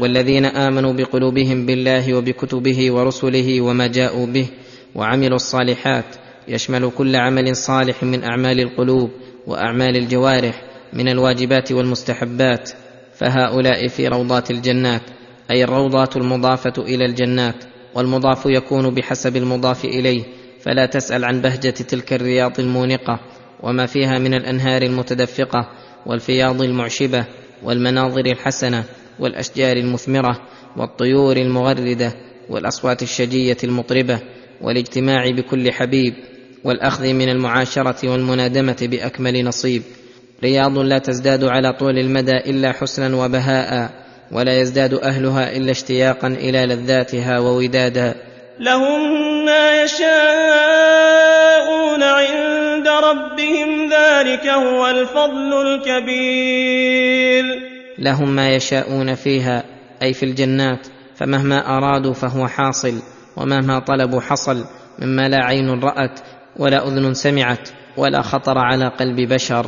والذين آمنوا بقلوبهم بالله وبكتبه ورسله وما جاءوا به وعملوا الصالحات يشمل كل عمل صالح من أعمال القلوب وأعمال الجوارح من الواجبات والمستحبات فهؤلاء في روضات الجنات أي الروضات المضافة إلى الجنات والمضاف يكون بحسب المضاف إليه فلا تسأل عن بهجة تلك الرياض المونقة وما فيها من الأنهار المتدفقة والفياض المعشبة والمناظر الحسنة. والأشجار المثمرة والطيور المغردة والأصوات الشجية المطربة والاجتماع بكل حبيب والأخذ من المعاشرة والمنادمة بأكمل نصيب. رياض لا تزداد على طول المدى إلا حسنا وبهاء ولا يزداد أهلها إلا اشتياقا إلى لذاتها وودادا. لهم ما يشاءون عند ربهم ذلك هو الفضل الكبير. لهم ما يشاءون فيها أي في الجنات فمهما أرادوا فهو حاصل ومهما طلبوا حصل مما لا عين رأت ولا أذن سمعت ولا خطر على قلب بشر.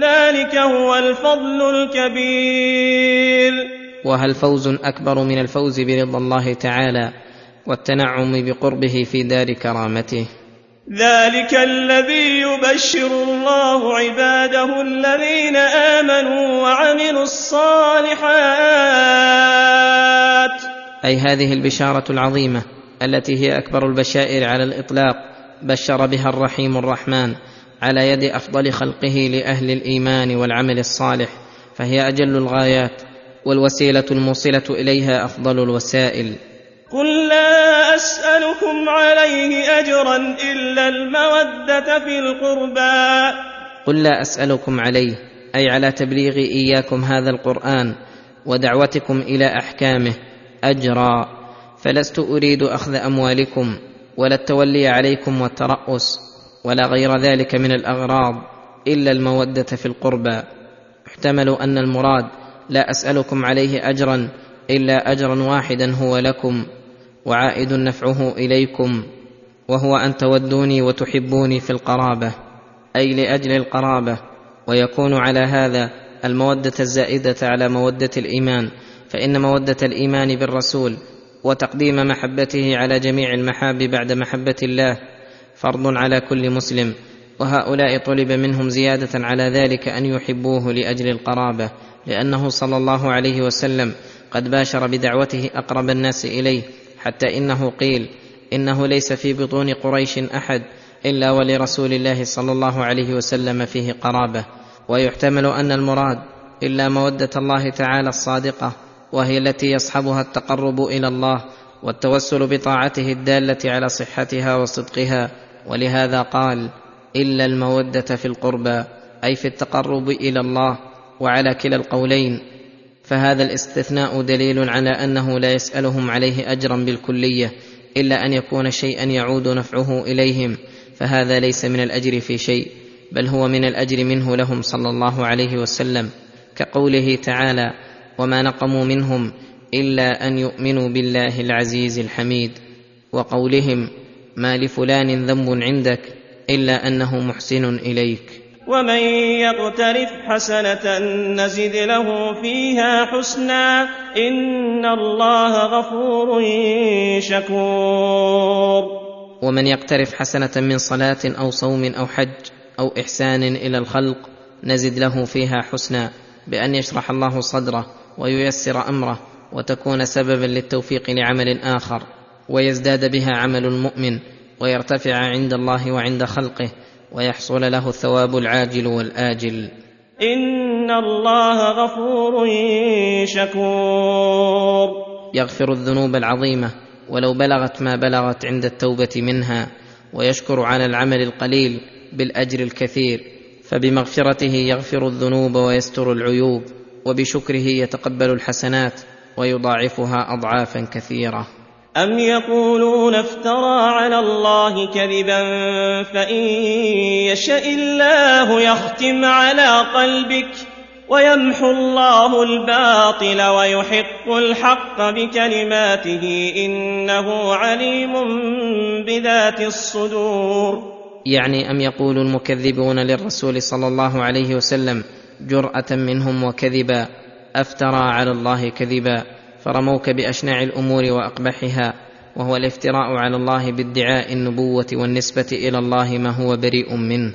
ذلك هو الفضل الكبير. وهل فوز أكبر من الفوز برضا الله تعالى والتنعم بقربه في دار كرامته؟ ذلك الذي يبشر الله عباده الذين آمنوا وعملوا الصالحات. أي هذه البشارة العظيمة التي هي أكبر البشائر على الإطلاق بشر بها الرحيم الرحمن على يد أفضل خلقه لأهل الإيمان والعمل الصالح فهي أجل الغايات والوسيلة الموصلة إليها أفضل الوسائل. قل لا اسالكم عليه اجرا الا الموده في القربى. قل لا اسالكم عليه أي على تبليغ إياكم هذا القرآن ودعوتكم إلى أحكامه أجرا. فلست أريد أخذ أموالكم ولا التولي عليكم والترأس ولا غير ذلك من الأغراض إلا المودة في القربى. يحتمل أن المراد لا أسألكم عليه أجرا إلا أجرا واحدا هو لكم. وعائد نفعه إليكم وهو أن تودوني وتحبوني في القرابة أي لأجل القرابة ويكون على هذا المودة الزائدة على مودة الإيمان فإن مودة الإيمان بالرسول وتقديم محبته على جميع المحاب بعد محبة الله فرض على كل مسلم وهؤلاء طلب منهم زيادة على ذلك أن يحبوه لأجل القرابة لأنه صلى الله عليه وسلم قد باشر بدعوته أقرب الناس إليه. حتى إنه قيل إنه ليس في بطون قريش أحد إلا ولرسول الله صلى الله عليه وسلم فيه قرابة ويحتمل أن المراد إلا مودة الله تعالى الصادقة وهي التي يصحبها التقرب إلى الله والتوسل بطاعته الدالة على صحتها وصدقها ولهذا قال إلا المودة في القربى أي في التقرب إلى الله وعلى كلا القولين. فهذا الاستثناء دليل على أنه لا يسألهم عليه أجرا بالكلية إلا أن يكون شيئا يعود نفعه إليهم فهذا ليس من الأجر في شيء بل هو من الأجر منه لهم صلى الله عليه وسلم كقوله تعالى وما نقموا منهم إلا أن يؤمنوا بالله العزيز الحميد وقولهم ما لفلان ذنب عندك إلا أنه محسن إليك ومن يقترف حسنة نزد له فيها حسنا إن الله غفور شكور. ومن يقترف حسنة من صلاة أو صوم أو حج أو إحسان إلى الخلق نزد له فيها حسنا بأن يشرح الله صدره وييسر أمره وتكون سببا للتوفيق لعمل آخر ويزداد بها عمل المؤمن ويرتفع عند الله وعند خلقه ويحصل له الثواب العاجل والآجل. إن الله غفور شكور. يغفر الذنوب العظيمة ولو بلغت ما بلغت عند التوبة منها ويشكر على العمل القليل بالأجر الكثير فبمغفرته يغفر الذنوب ويستر العيوب وبشكره يتقبل الحسنات ويضاعفها اضعافا كثيرة. أم يقولون افترى على الله كذبا فإن يشاء الله يختم على قلبك ويمحو الله الباطل ويحق الحق بكلماته إنه عليم بذات الصدور يعني ام يقول المكذبون للرسول صلى الله عليه وسلم جراه منهم وكذبا افترى على الله كذبا فرموك باشنع الأمور وأقبحها وهو الافتراء على الله بادعاء النبوة والنسبة إلى الله ما هو بريء منه.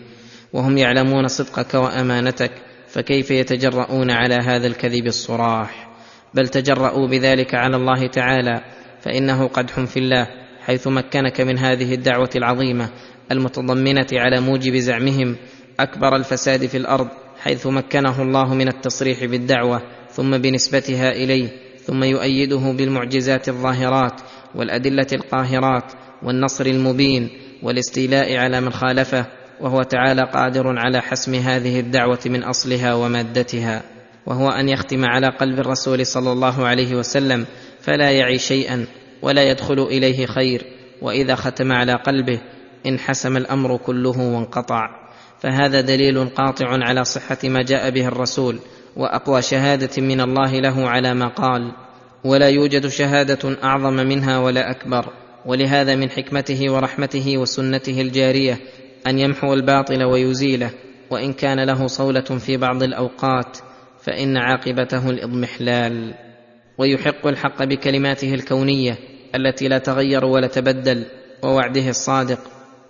وهم يعلمون صدقك وأمانتك فكيف يتجرؤون على هذا الكذب الصراح؟ بل تجرؤوا بذلك على الله تعالى فإنه قدح في الله حيث مكنك من هذه الدعوة العظيمة المتضمنة على موجب زعمهم أكبر الفساد في الأرض حيث مكنه الله من التصريح بالدعوة ثم بنسبتها إليه. ثم يؤيده بالمعجزات الظاهرات والأدلة القاهرات والنصر المبين والاستيلاء على من خالفه وهو تعالى قادر على حسم هذه الدعوة من أصلها ومادتها وهو أن يختم على قلب الرسول صلى الله عليه وسلم فلا يعي شيئا ولا يدخل إليه خير وإذا ختم على قلبه انحسم الأمر كله وانقطع فهذا دليل قاطع على صحة ما جاء به الرسول وأقوى شهادة من الله له على ما قال ولا يوجد شهادة أعظم منها ولا أكبر. ولهذا من حكمته ورحمته وسنته الجارية أن يمحو الباطل ويزيله وإن كان له صولة في بعض الأوقات فإن عاقبته الإضمحلال. ويحق الحق بكلماته الكونية التي لا تغير ولا تبدل ووعده الصادق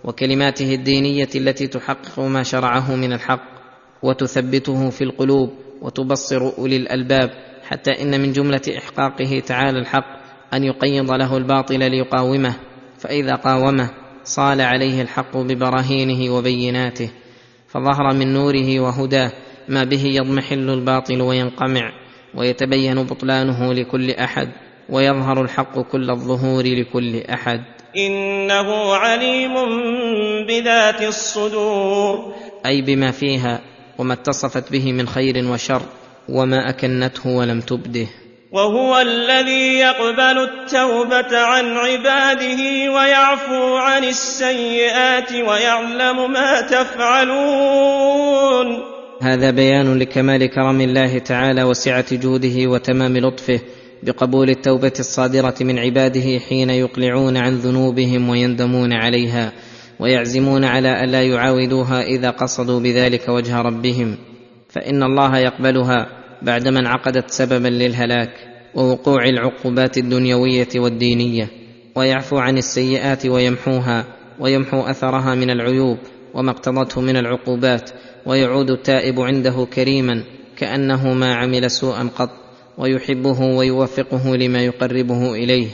وكلماته الدينية التي تحقق ما شرعه من الحق. وتثبته في القلوب وتبصر أولي الألباب حتى إن من جملة إحقاقه تعالى الحق أن يقيض له الباطل ليقاومه. فإذا قاومه صال عليه الحق ببراهينه وبيناته. فظهر من نوره وهداه ما به يضمحل الباطل وينقمع ويتبين بطلانه لكل أحد ويظهر الحق كل الظهور لكل أحد. إنه عليم بذات الصدور. أي بما فيها وما اتصفت به من خير وشر وما أكنته ولم تبده. وهو الذي يقبل التوبة عن عباده ويعفو عن السيئات ويعلم ما تفعلون. هذا بيان لكمال كرم الله تعالى وسعة جوده وتمام لطفه بقبول التوبة الصادرة من عباده حين يقلعون عن ذنوبهم ويندمون عليها. ويعزمون على الا يعاودوها إذا قصدوا بذلك وجه ربهم. فإن الله يقبلها بعدما انعقدت سببا للهلاك ووقوع العقوبات الدنيوية والدينية ويعفو عن السيئات ويمحوها ويمحو أثرها من العيوب وما اقتضته من العقوبات ويعود التائب عنده كريما كأنه ما عمل سوءا قط ويحبه ويوفقه لما يقربه إليه.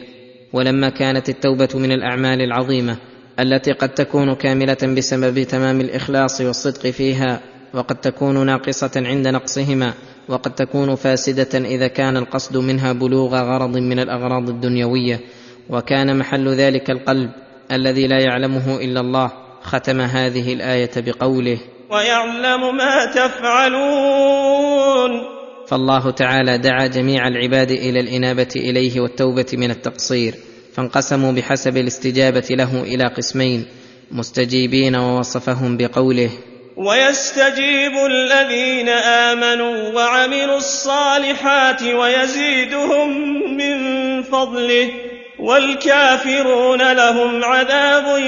ولما كانت التوبة من الأعمال العظيمة التي قد تكون كاملة بسبب تمام الإخلاص والصدق فيها وقد تكون ناقصة عند نقصهما وقد تكون فاسدة إذا كان القصد منها بلوغ غرض من الأغراض الدنيوية. وكان محل ذلك القلب الذي لا يعلمه إلا الله ختم هذه الآية بقوله ويعلم ما تفعلون. فالله تعالى دعا جميع العباد إلى الإنابة إليه والتوبة من التقصير. فانقسموا بحسب الاستجابة له إلى قسمين مستجيبين ووصفهم بقوله ويستجيب الذين آمنوا وعملوا الصالحات ويزيدهم من فضله والكافرون لهم عذاب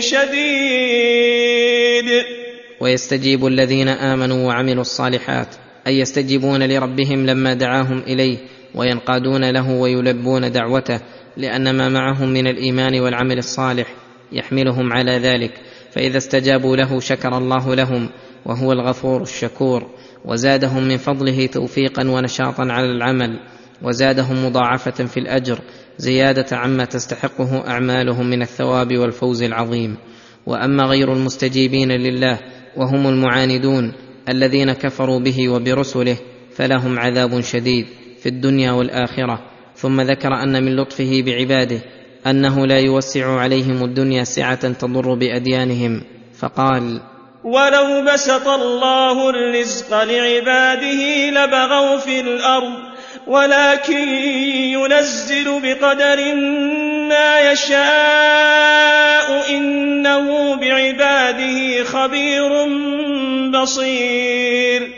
شديد. ويستجيب الذين آمنوا وعملوا الصالحات أي يستجيبون لربهم لما دعاهم إليه وينقادون له ويلبون دعوته لأن ما معهم من الإيمان والعمل الصالح يحملهم على ذلك. فإذا استجابوا له شكر الله لهم وهو الغفور الشكور. وزادهم من فضله توفيقا ونشاطا على العمل. وزادهم مضاعفة في الأجر زيادة عما تستحقه أعمالهم من الثواب والفوز العظيم. وأما غير المستجيبين لله وهم المعاندون الذين كفروا به وبرسله فلهم عذاب شديد في الدنيا والآخرة. ثم ذكر أن من لطفه بعباده أنه لا يوسع عليهم الدنيا سعة تضر بأديانهم فقال ولو بسط الله الرزق لعباده لبغوا في الأرض ولكن ينزل بقدر ما يشاء إنه بعباده خبير بصير.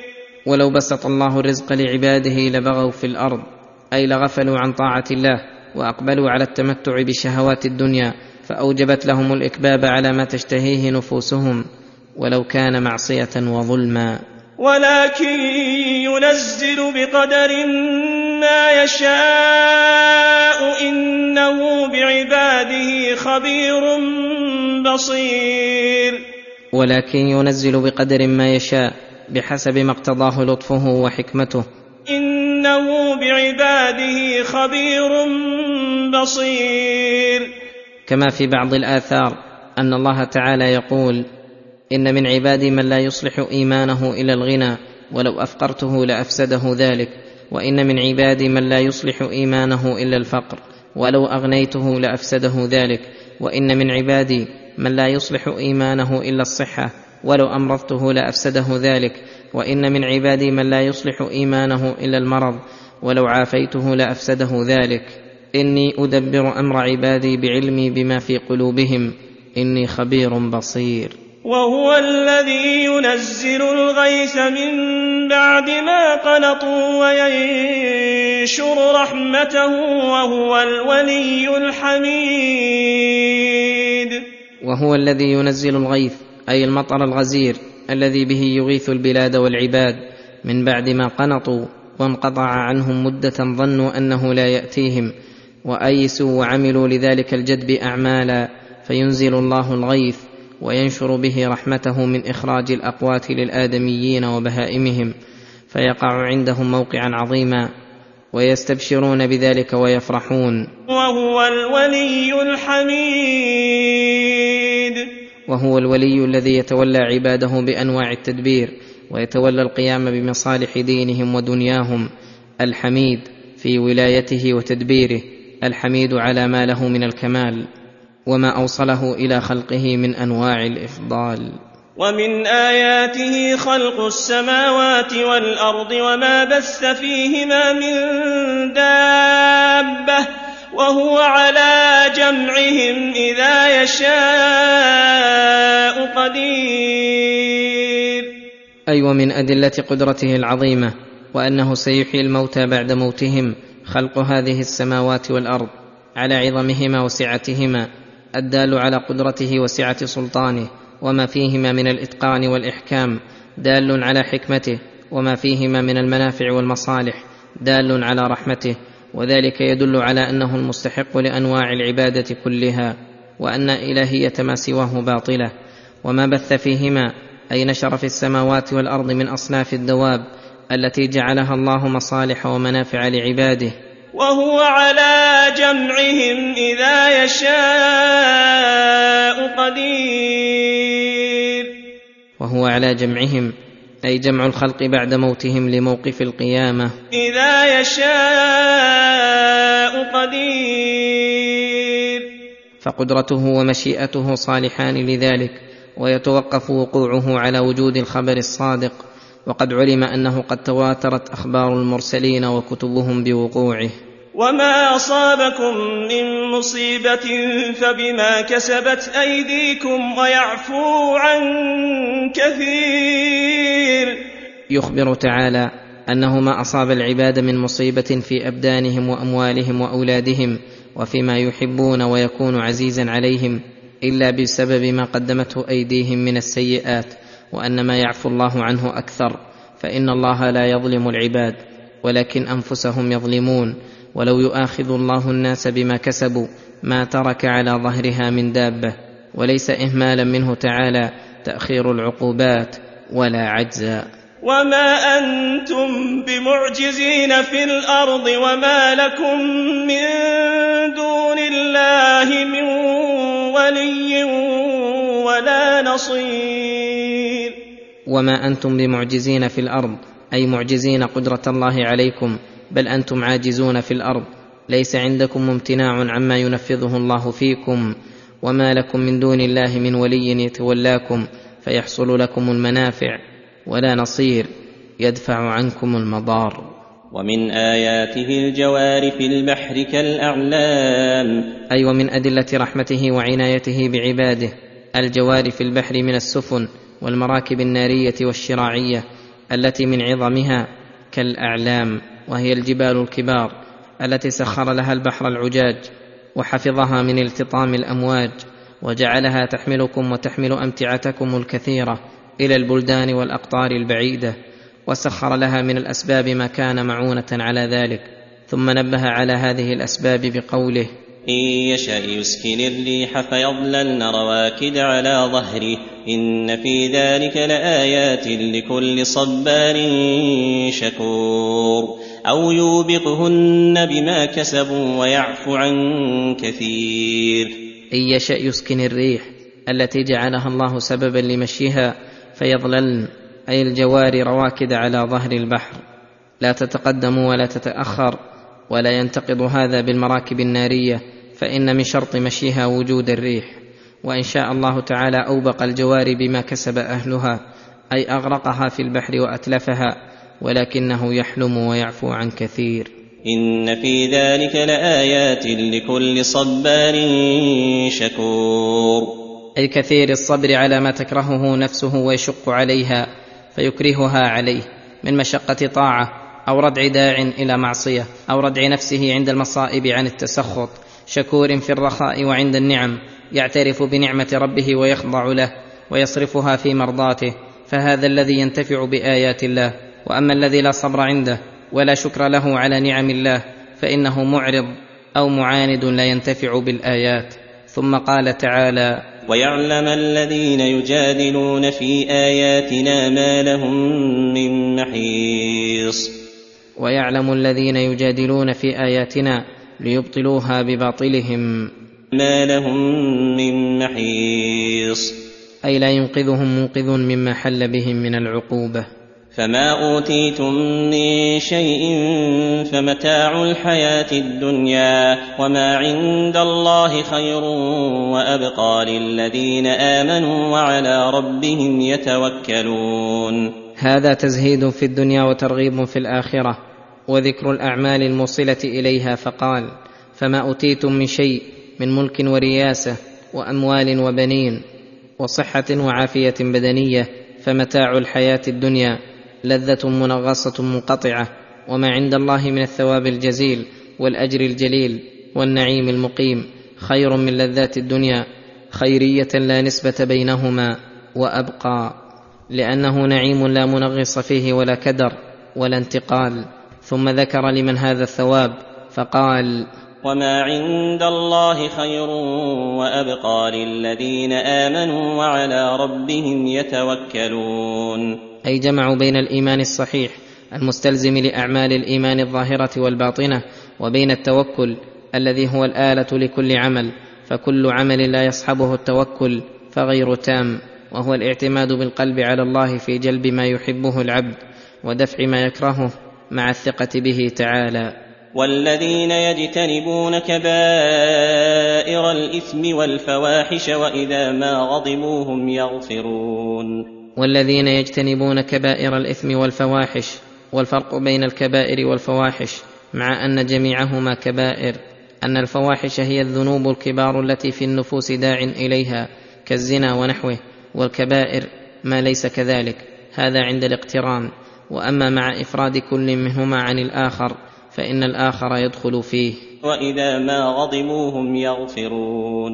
ولو بسط الله الرزق لعباده لبغوا في الأرض أي لغفلوا عن طاعة الله وأقبلوا على التمتع بشهوات الدنيا فأوجبت لهم الإكباب على ما تشتهيه نفوسهم ولو كان معصية وظلما. ولكن ينزل بقدر ما يشاء إنه بعباده خبير بصير. ولكن ينزل بقدر ما يشاء بحسب ما اقتضاه لطفه وحكمته. إنه بعباده خبير بصير. كما في بعض الآثار أن الله تعالى يقول إن من عبادي من لا يصلح إيمانه إلى الغنى ولو أفقرته لأفسده ذلك. وإن من عبادي من لا يصلح إيمانه إلا الفقر ولو أغنيته لأفسده ذلك. وإن من عبادي من لا يصلح إيمانه إلا الصحة ولو أمرضته لأفسده ذلك. وإن من عبادي من لا يصلح إيمانه إلا المرض ولو عافيته لأفسده ذلك. إني أدبر أمر عبادي بعلمي بما في قلوبهم. إني خبير بصير. وهو الذي ينزل الغيث من بعد ما قنطوا وينشر رحمته وهو الولي الحميد. وهو الذي ينزل الغيث أي المطر الغزير. الذي به يغيث البلاد والعباد من بعد ما قنطوا وانقطع عنهم مدة ظنوا أنه لا يأتيهم وأيسوا وعملوا لذلك الجدب أعمالا فينزل الله الغيث وينشر به رحمته من إخراج الأقوات للآدميين وبهائمهم فيقع عندهم موقعا عظيما ويستبشرون بذلك ويفرحون وهو الولي الحميد. وهو الولي الذي يتولى عباده بأنواع التدبير ويتولى القيام بمصالح دينهم ودنياهم. الحميد في ولايته وتدبيره الحميد على ما له من الكمال وما أوصله إلى خلقه من أنواع الإفضال. ومن آياته خلق السماوات والأرض وما بث فيهما من دابة. وهو على جمعهم إذا يشاء قدير. أي أيوة ومن أدلة قدرته العظيمة وأنه سيحيي الموتى بعد موتهم خلق هذه السماوات والأرض على عظمهما وسعتهما الدال على قدرته وسعة سلطانه وما فيهما من الإتقان والإحكام دال على حكمته وما فيهما من المنافع والمصالح دال على رحمته وذلك يدل على أنه المستحق لأنواع العبادة كلها وأن إلهية ما سواه باطلة وما بث فيهما أي نشر في السماوات والأرض من أصناف الدواب التي جعلها الله مصالح ومنافع لعباده. وهو على جمعهم إذا يشاء قدير. وهو على جمعهم أي جمع الخلق بعد موتهم لموقف القيامة. إذا يشاء قدير. فقدرته ومشيئته صالحان لذلك ويتوقف وقوعه على وجود الخبر الصادق. وقد علم أنه قد تواترت أخبار المرسلين وكتبهم بوقوعه. وما اصابكم من مصيبه فبما كسبت ايديكم ويعفو عن كثير يخبر تعالى انه ما اصاب العباد من مصيبه في ابدانهم واموالهم واولادهم وفيما يحبون ويكون عزيزا عليهم الا بسبب ما قدمته ايديهم من السيئات وان ما يعفو الله عنه أكثر فان الله لا يظلم العباد ولكن انفسهم يظلمون ولو يؤاخذ الله الناس بما كسبوا ما ترك على ظهرها من دابة وليس اهمالا منه تعالى تأخير العقوبات ولا عجزا وما أنتم بمعجزين في الأرض وما لكم من دون الله من ولي ولا نصير. وما أنتم بمعجزين في الأرض أي معجزين قدرة الله عليكم بل أنتم عاجزون في الأرض. ليس عندكم امتناع عما ينفذه الله فيكم. وما لكم من دون الله من ولي يتولاكم فيحصل لكم المنافع ولا نصير يدفع عنكم المضار. ومن آياته الجوار في البحر كالأعلام. أي ومن أدلة رحمته وعنايته بعباده. الجوار في البحر من السفن والمراكب النارية والشراعية التي من عظمها كالأعلام. وهي الجبال الكبار التي سخر لها البحر العجاج وحفظها من التطام الأمواج وجعلها تحملكم وتحمل أمتعتكم الكثيرة إلى البلدان والأقطار البعيدة وسخر لها من الأسباب ما كان معونة على ذلك ثم نبه على هذه الأسباب بقوله إن يشأ يسكن الريح فيظللن رواكد على ظهره إن في ذلك لآيات لكل صبار شكور أو يوبقهن بما كسبوا ويعفو عن كثير إن يشأ يسكن الريح التي جعلها الله سببا لمشيها فيظللن أي الجوار رواكد على ظهر البحر. لا تتقدم ولا تتأخر. ولا ينتقض هذا بالمراكب النارية فإن من شرط مشيها وجود الريح. وإن شاء الله تعالى أوبق الجوار بما كسب أهلها أي أغرقها في البحر وأتلفها ولكنه يحلم ويعفو عن كثير. إن في ذلك لآيات لكل صبار شكور. أي كثير الصبر على ما تكرهه نفسه ويشق عليها فيكرهها عليه من مشقة طاعة أو ردع داع إلى معصية أو ردع نفسه عند المصائب عن التسخط. شكور في الرخاء وعند النعم يعترف بنعمة ربه ويخضع له ويصرفها في مرضاته. فهذا الذي ينتفع بآيات الله. وأما الذي لا صبر عنده ولا شكر له على نعم الله فإنه معرض أو معاند لا ينتفع بالآيات. ثم قال تعالى ويعلم الذين يجادلون في آياتنا ما لهم من محيص. ويعلم الذين يجادلون في آياتنا ليبطلوها بباطلهم. ما لهم من محيص. أي لا ينقذهم منقذ مما حل بهم من العقوبة. فما أوتيتم من شيء فمتاع الحياة الدنيا وما عند الله خير وأبقى للذين آمنوا وعلى ربهم يتوكلون. هذا تزهيد في الدنيا وترغيب في الآخرة وذكر الأعمال الموصلة إليها فقال فما أوتيتم من شيء من ملك ورياسة وأموال وبنين وصحة وعافية بدنية فمتاع الحياة الدنيا لذة منغصة منقطعة وما عند الله من الثواب الجزيل والأجر الجليل والنعيم المقيم خير من لذات الدنيا خيرية لا نسبة بينهما وأبقى. لأنه نعيم لا منغص فيه ولا كدر ولا انتقال. ثم ذكر لمن هذا الثواب فقال وما عند الله خير وابقى للذين امنوا وعلى ربهم يتوكلون. أي جمعوا بين الإيمان الصحيح المستلزم لأعمال الإيمان الظاهرة والباطنة وبين التوكل الذي هو الآلة لكل عمل فكل عمل لا يصحبه التوكل فغير تام. وهو الاعتماد بالقلب على الله في جلب ما يحبه العبد ودفع ما يكرهه مع الثقة به تعالى. والذين يجتنبون كبائر الإثم والفواحش وإذا ما غضبوا هم يغفرون. والذين يجتنبون كبائر الإثم والفواحش والفرق بين الكبائر والفواحش مع أن جميعهما كبائر أن الفواحش هي الذنوب الكبار التي في النفوس داع إليها كالزنا ونحوه. والكبائر ما ليس كذلك هذا عند الاقتران. وأما مع إفراد كل منهما عن الآخر فإن الآخر يدخل فيه. وإذا ما غضبوا هم يغفرون.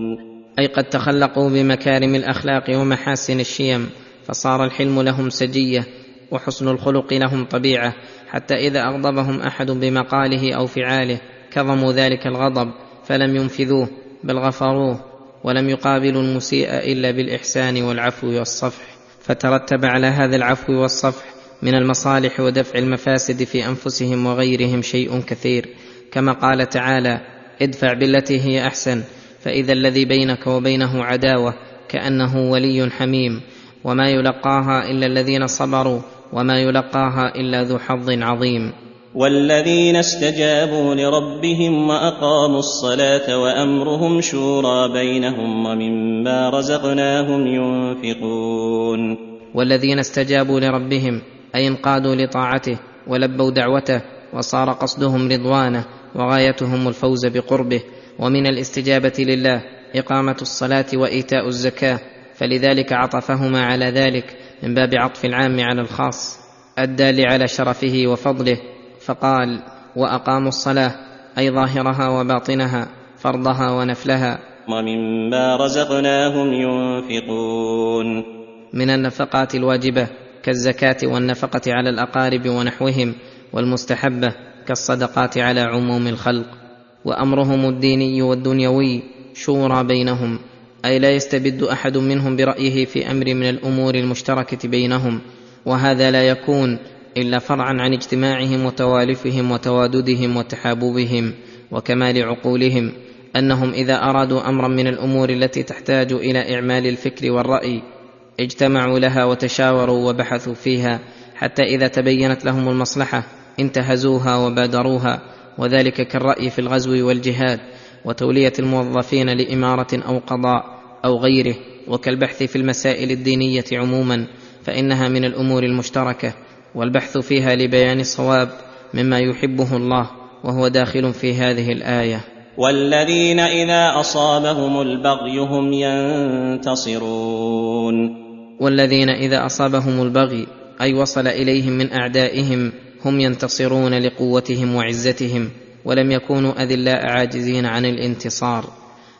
أي قد تخلقوا بمكارم الأخلاق ومحاسن الشيم فصار الحلم لهم سجية وحسن الخلق لهم طبيعة. حتى إذا أغضبهم أحد بمقاله أو فعاله كظموا ذلك الغضب فلم ينفذوه بل غفروه. ولم يقابلوا المسيء إلا بالإحسان والعفو والصفح فترتب على هذا العفو والصفح من المصالح ودفع المفاسد في أنفسهم وغيرهم شيء كثير. كما قال تعالى ادفع بالتي هي أحسن فإذا الذي بينك وبينه عداوة كأنه ولي حميم. وما يلقاها إلا الذين صبروا وما يلقاها إلا ذو حظ عظيم. والذين استجابوا لربهم وأقاموا الصلاة وأمرهم شورى بينهم ومما رزقناهم ينفقون. والذين استجابوا لربهم أي انقادوا لطاعته ولبوا دعوته وصار قصدهم رضوانه وغايتهم الفوز بقربه ومن الاستجابة لله إقامة الصلاة وإيتاء الزكاة فلذلك عطفهما على ذلك من باب عطف العام على الخاص الدال على شرفه وفضله فقال وأقاموا الصلاة أي ظاهرها وباطنها فرضها ونفلها. ومما رزقناهم ينفقون. من النفقات الواجبة كالزكاة والنفقة على الأقارب ونحوهم والمستحبة كالصدقات على عموم الخلق. وأمرهم الديني والدنيوي شورى بينهم أي لا يستبد أحد منهم برأيه في أمر من الأمور المشتركة بينهم. وهذا لا يكون إلا فرعا عن اجتماعهم وتوالفهم وتواددهم وتحاببهم وكمال عقولهم أنهم إذا أرادوا امرا من الأمور التي تحتاج إلى إعمال الفكر والرأي اجتمعوا لها وتشاوروا وبحثوا فيها حتى إذا تبينت لهم المصلحة انتهزوها وبادروها وذلك كالرأي في الغزو والجهاد وتولية الموظفين لإمارة أو قضاء أو غيره وكالبحث في المسائل الدينية عموما فإنها من الأمور المشتركة. والبحث فيها لبيان الصواب مما يحبه الله وهو داخل في هذه الآية. والذين إذا أصابهم البغي هم ينتصرون. والذين إذا أصابهم البغي أي وصل إليهم من أعدائهم هم ينتصرون لقوتهم وعزتهم ولم يكونوا أذلاء عاجزين عن الانتصار.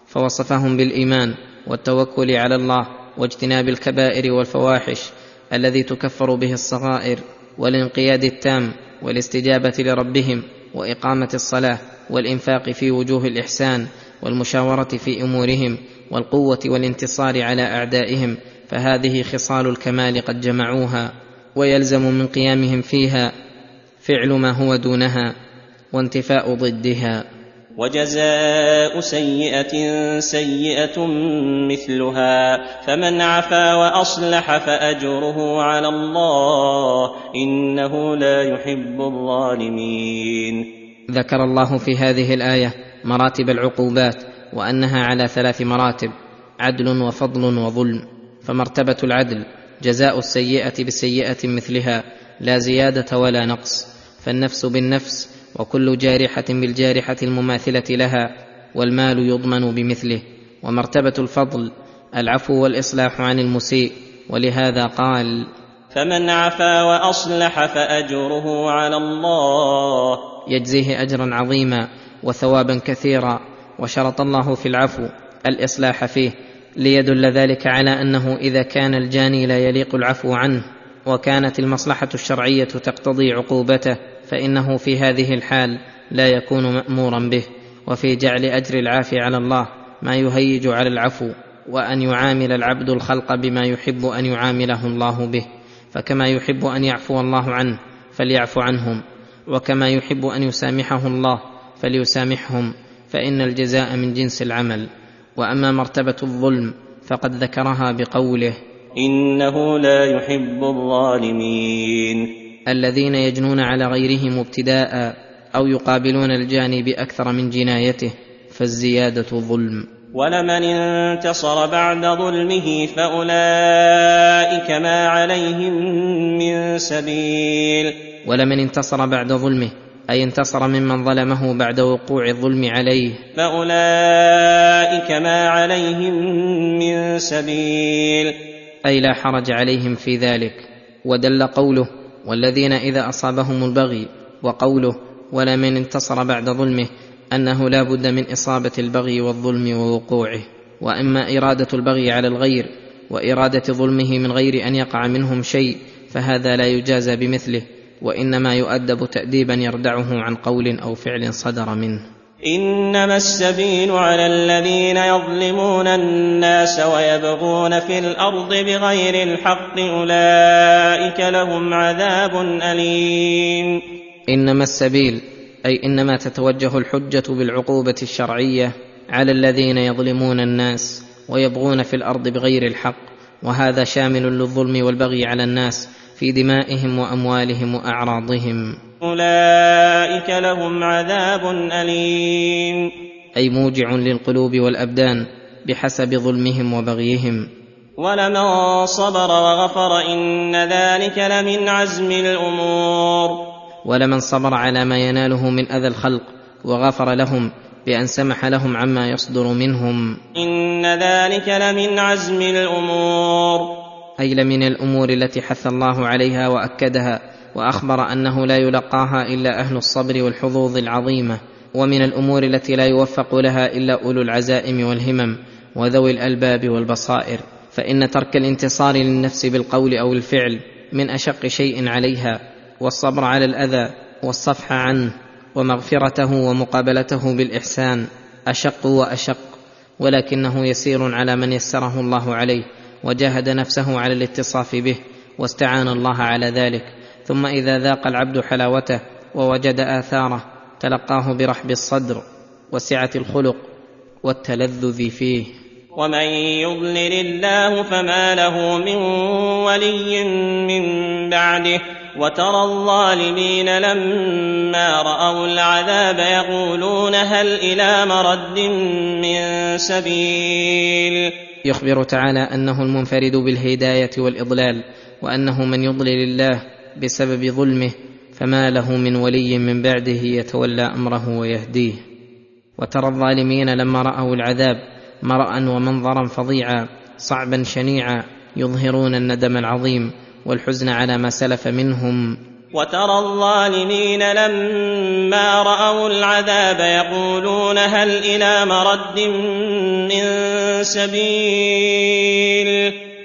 فوصفهم بالإيمان والتوكل على الله واجتناب الكبائر والفواحش الذي تكفر به الصغائر. والانقياد التام والاستجابة لربهم وإقامة الصلاة والإنفاق في وجوه الإحسان والمشاورة في أمورهم والقوة والانتصار على أعدائهم فهذه خصال الكمال قد جمعوها ويلزم من قيامهم فيها فعل ما هو دونها وانتفاء ضدها. وجزاء سيئة سيئة مثلها فمن عفا وأصلح فأجره على الله إنه لا يحب الظالمين. ذكر الله في هذه الآية مراتب العقوبات وأنها على ثلاث مراتب عدل وفضل وظلم. فمرتبه العدل جزاء السيئة بسيئة مثلها لا زيادة ولا نقص. فالنفس بالنفس وكل جارحة بالجارحة المماثلة لها والمال يضمن بمثله. ومرتبة الفضل العفو والإصلاح عن المسيء. ولهذا قال فمن عفا وأصلح فأجره على الله. يجزيه أجرا عظيما وثوابا كثيرا. وشرط الله في العفو الإصلاح فيه. ليدل ذلك على أنه إذا كان الجاني لا يليق العفو عنه. وكانت المصلحة الشرعية تقتضي عقوبته. فإنه في هذه الحال لا يكون مأمورا به وفي جعل أجر العافي على الله ما يهيج على العفو وأن يعامل العبد الخلق بما يحب أن يعامله الله به. فكما يحب أن يعفو الله عنه فليعفو عنهم وكما يحب أن يسامحه الله فليسامحهم فإن الجزاء من جنس العمل. وأما مرتبة الظلم فقد ذكرها بقوله إنه لا يحب الظالمين. الذين يجنون على غيرهم ابتداء أو يقابلون الجاني باكثر من جنايته فالزيادة ظلم. ولمن انتصر بعد ظلمه فأولئك ما عليهم من سبيل. ولمن انتصر بعد ظلمه أي انتصر ممن ظلمه بعد وقوع الظلم عليه. فأولئك ما عليهم من سبيل. أي لا حرج عليهم في ذلك. ودل قوله والذين إذا أصابهم البغي وقوله ولمن انتصر بعد ظلمه أنه لا بد من إصابة البغي والظلم ووقوعه وأما إرادة البغي على الغير وإرادة ظلمه من غير أن يقع منهم شيء فهذا لا يجازى بمثله وإنما يؤدب تاديبا يردعه عن قول أو فعل صدر منه. إنما السبيل على الذين يظلمون الناس ويبغون في الأرض بغير الحق أولئك لهم عذاب أليم. إنما السبيل أي إنما تتوجه الحجة بالعقوبة الشرعية على الذين يظلمون الناس ويبغون في الأرض بغير الحق وهذا شامل للظلم والبغي على الناس في دمائهم وأموالهم وأعراضهم. اولئك لهم عذاب اليم. أي موجع للقلوب والأبدان بحسب ظلمهم وبغيهم. ولمن صبر وغفر ان ذلك لمن عزم الأمور. ولمن صبر على ما يناله من اذى الخلق وغفر لهم بان سمح لهم عما يصدر منهم. ان ذلك لمن عزم الأمور. أي لمن الأمور التي حث الله عليها واكدها وأخبر أنه لا يلقاها إلا أهل الصبر والحظوظ العظيمة ومن الأمور التي لا يوفق لها إلا أولو العزائم والهمم وذوي الألباب والبصائر فإن ترك الانتصار للنفس بالقول أو الفعل من أشق شيء عليها والصبر على الأذى والصفح عنه ومغفرته ومقابلته بالإحسان أشق وأشق ولكنه يسير على من يسره الله عليه وجاهد نفسه على الاتصاف به واستعان الله على ذلك ثم إذا ذاق العبد حلاوته ووجد آثاره تلقاه برحب الصدر وسعة الخلق والتلذذ فيه. ومن يضلل الله فما له من ولي من بعده وترى الظالمين لما رأوا العذاب يقولون هل إلى مرد من سبيل؟ يخبر تعالى أنه المنفرد بالهداية والإضلال وأنه من يضلل الله بسبب ظلمه فما له من ولي من بعده يتولى أمره ويهديه. وترى الظالمين لما رأوا العذاب مرا ومنظرا فظيعا صعبا شنيعا يظهرون الندم العظيم والحزن على ما سلف منهم. وترى الظالمين لما رأوا العذاب يقولون هل إلى مرد من سبيل؟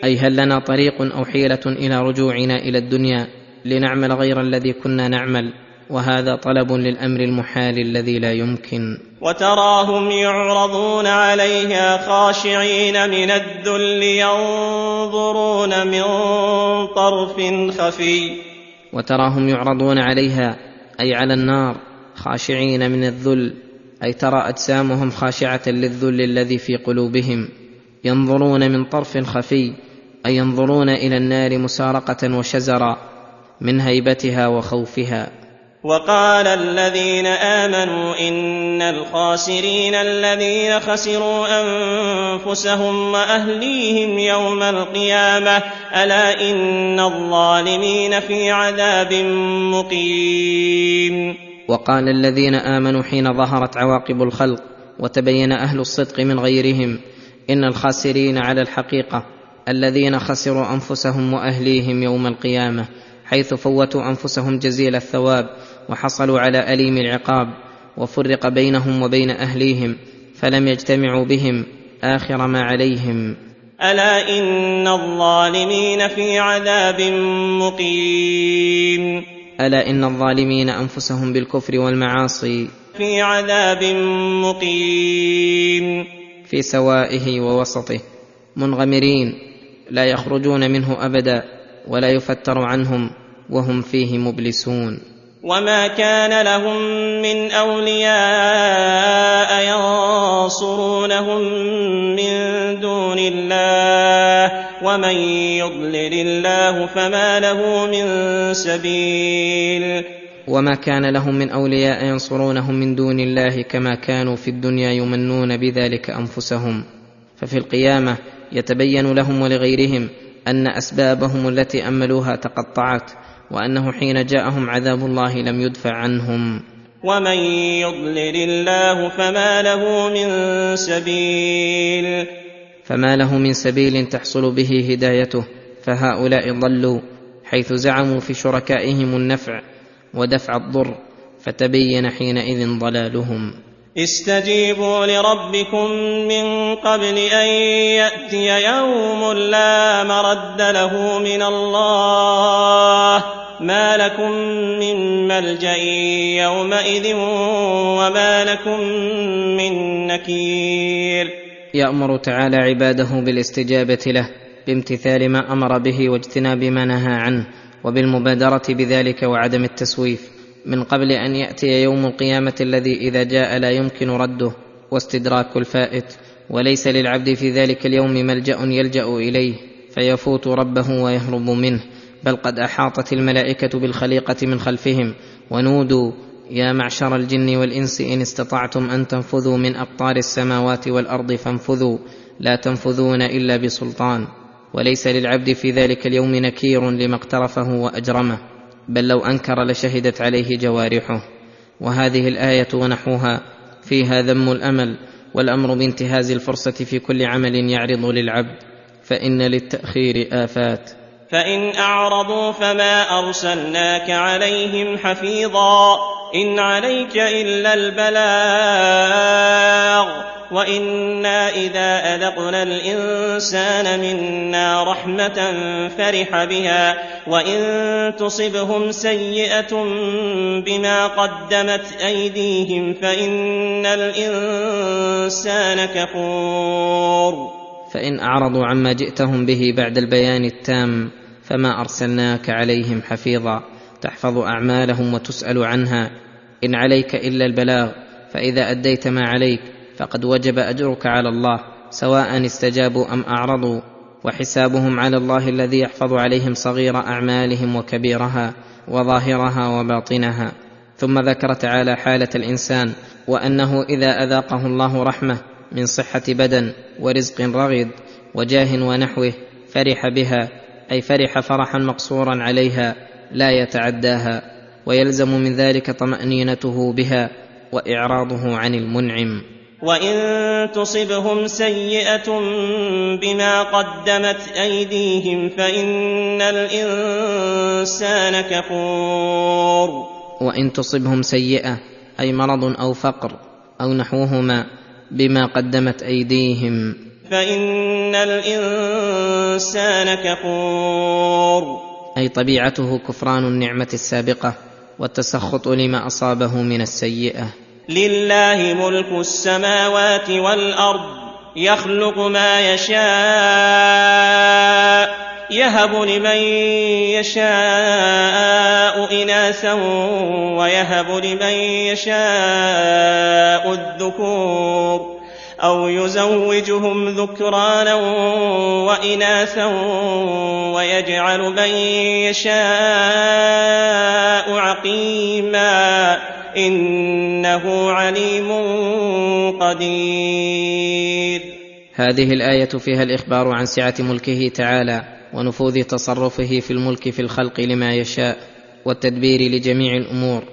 أي هل لنا طريق أو حيلة إلى رجوعنا إلى الدنيا؟ لنعمل غير الذي كنا نعمل وهذا طلب للأمر المحال الذي لا يمكن. وتراهم يعرضون عليها خاشعين من الذل ينظرون من طرف خفي. وتراهم يعرضون عليها أي على النار خاشعين من الذل أي ترى أجسامهم خاشعة للذل الذي في قلوبهم. ينظرون من طرف خفي أي ينظرون إلى النار مسارقة وشزرا. من هيبتها وخوفها. وقال الذين آمنوا إن الخاسرين الذين خسروا أنفسهم وأهليهم يوم القيامة ألا إن الظالمين في عذاب مقيم. وقال الذين آمنوا حين ظهرت عواقب الخلق وتبين أهل الصدق من غيرهم إن الخاسرين على الحقيقة الذين خسروا أنفسهم وأهليهم يوم القيامة. حيث فوتوا أنفسهم جزيل الثواب وحصلوا على أليم العقاب وفرق بينهم وبين أهليهم فلم يجتمعوا بهم آخر ما عليهم. ألا إن الظالمين في عذاب مقيم. ألا إن الظالمين أنفسهم بالكفر والمعاصي في عذاب مقيم. في سوائه ووسطه منغمرين لا يخرجون منه أبدا. ولا يفتر عنهم وهم فيه مبلسون. وما كان لهم من أولياء ينصرونهم من دون الله ومن يضلل الله فما له من سبيل. وما كان لهم من أولياء ينصرونهم من دون الله كما كانوا في الدنيا يمنون بذلك أنفسهم. ففي القيامة يتبين لهم ولغيرهم أن أسبابهم التي أملوها تقطعت وأنه حين جاءهم عذاب الله لم يدفع عنهم. ومن يضلل الله فما له من سبيل. فما له من سبيل تحصل به هدايته فهؤلاء ضلوا حيث زعموا في شركائهم النفع ودفع الضر فتبين حينئذ ضلالهم. استجيبوا لربكم من قبل أن يأتي يوم لا مرد له من الله ما لكم من ملجأ يومئذ وما لكم من نكير. يأمر تعالى عباده بالاستجابة له بامتثال ما أمر به واجتناب ما نهى عنه وبالمبادرة بذلك وعدم التسويف. من قبل أن يأتي يوم القيامة الذي إذا جاء لا يمكن رده واستدراك الفائت وليس للعبد في ذلك اليوم ملجأ يلجأ إليه فيفوت ربه ويهرب منه. بل قد أحاطت الملائكة بالخليقة من خلفهم ونودوا يا معشر الجن والإنس إن استطعتم أن تنفذوا من أقطار السماوات والأرض فانفذوا لا تنفذون إلا بسلطان. وليس للعبد في ذلك اليوم نكير لما اقترفه وأجرمه. بل لو أنكر لشهدت عليه جوارحه. وهذه الآية ونحوها فيها ذم الأمل والأمر بانتهاز الفرصة في كل عمل يعرض للعبد. فإن للتأخير آفات. فإن أعرضوا فما أرسلناك عليهم حفيظا. إن عليك إلا البلاغ. وأنا اذا اذقنا الانسان منا رحمه فرح بها وان تصبهم سيئه بما قدمت ايديهم فان الانسان كفور فان اعرضوا عما جئتهم به بعد البيان التام فما ارسلناك عليهم حفيظا تحفظ اعمالهم وتسال عنها ان عليك الا البلاغ فاذا اديت ما عليك فقد وجب أجرك على الله سواء استجابوا أم أعرضوا وحسابهم على الله الذي يحفظ عليهم صغير أعمالهم وكبيرها وظاهرها وباطنها. ثم ذكر تعالى حالة الإنسان وأنه إذا أذاقه الله رحمة من صحة بدن ورزق رغد وجاه ونحوه فرح بها أي فرح فرحا مقصورا عليها لا يتعداها ويلزم من ذلك طمأنينته بها وإعراضه عن المنعم. وان تصبهم سيئه بما قدمت ايديهم فان الانسان كفور وان تصبهم سيئه أي مرض أو فقر أو نحوهما بما قدمت أيديهم. فان الانسان كفور أي طبيعته كفران النعمة السابقة والتسخط لما أصابه من السيئة. لله ملك السماوات والأرض يخلق ما يشاء يهب لمن يشاء إناثا ويهب لمن يشاء الذكور أو يزوجهم ذكرانا وإناثا ويجعل من يشاء عقيما. إنه عليم قدير. هذه الآية فيها الإخبار عن سعة ملكه تعالى ونفوذ تصرفه في الملك في الخلق لما يشاء والتدبير لجميع الأمور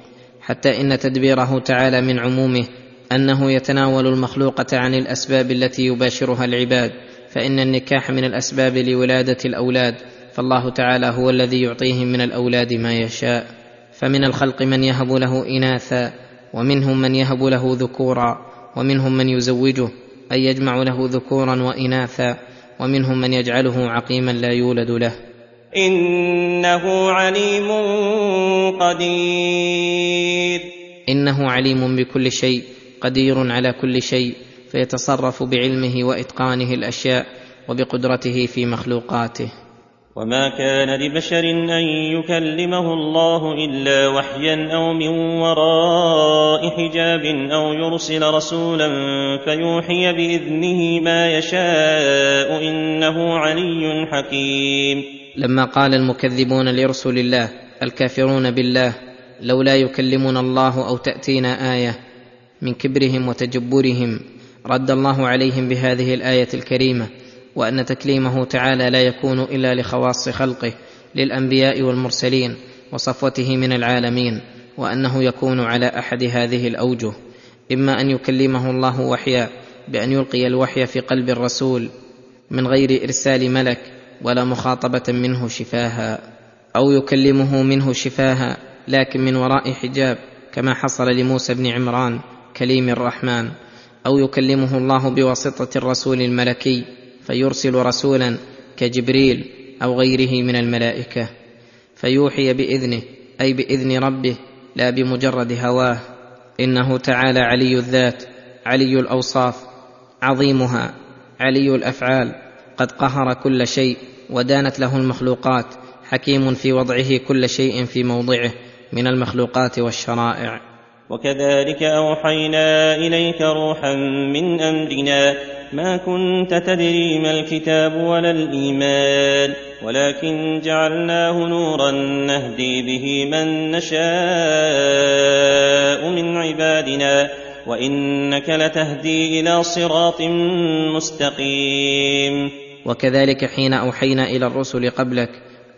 حتى إن تدبيره تعالى من عمومه أنه يتناول المخلوقة عن الأسباب التي يباشرها العباد فإن النكاح من الأسباب لولادة الأولاد فالله تعالى هو الذي يعطيهم من الأولاد ما يشاء. فمن الخلق من يهب له إناثا ومنهم من يهب له ذكورا ومنهم من يزوجه أي يجمع له ذكورا وإناثا ومنهم من يجعله عقيما لا يولد له. إنه عليم قدير. إنه عليم بكل شيء قدير على كل شيء فيتصرف بعلمه وإتقانه الأشياء وبقدرته في مخلوقاته. وما كان لبشر ان يكلمه الله الا وحيا أو من وراء حجاب أو يرسل رسولا فيوحي باذنه ما يشاء انه علي حكيم. لما قال المكذبون لرسل الله الكافرون بالله لولا يكلمنا الله أو تاتينا إيه من كبرهم وتجبرهم رد الله عليهم بهذه الايه الكريمه وأن تكليمه تعالى لا يكون إلا لخواص خلقه للأنبياء والمرسلين وصفوته من العالمين وأنه يكون على أحد هذه الأوجه. إما أن يكلمه الله وحيا بأن يلقي الوحي في قلب الرسول من غير إرسال ملك ولا مخاطبة منه شفاها أو يكلمه منه شفاها لكن من وراء حجاب كما حصل لموسى بن عمران كليم الرحمن أو يكلمه الله بواسطة الرسول الملكي. فيرسل رسولا كجبريل أو غيره من الملائكة فيوحي بإذنه أي بإذن ربه لا بمجرد هواه. إنه تعالى علي الذات علي الأوصاف عظيمها علي الأفعال. قد قهر كل شيء ودانت له المخلوقات. حكيم في وضعه كل شيء في موضعه من المخلوقات والشرائع. وكذلك أوحينا إليك روحا من أمرنا ما كنت تدري ما الكتاب ولا الايمان ولكن جعلناه نورا نهدي به من نشاء من عبادنا وانك لتهدي إلى صراط مستقيم. وكذلك حين اوحينا إلى الرسل قبلك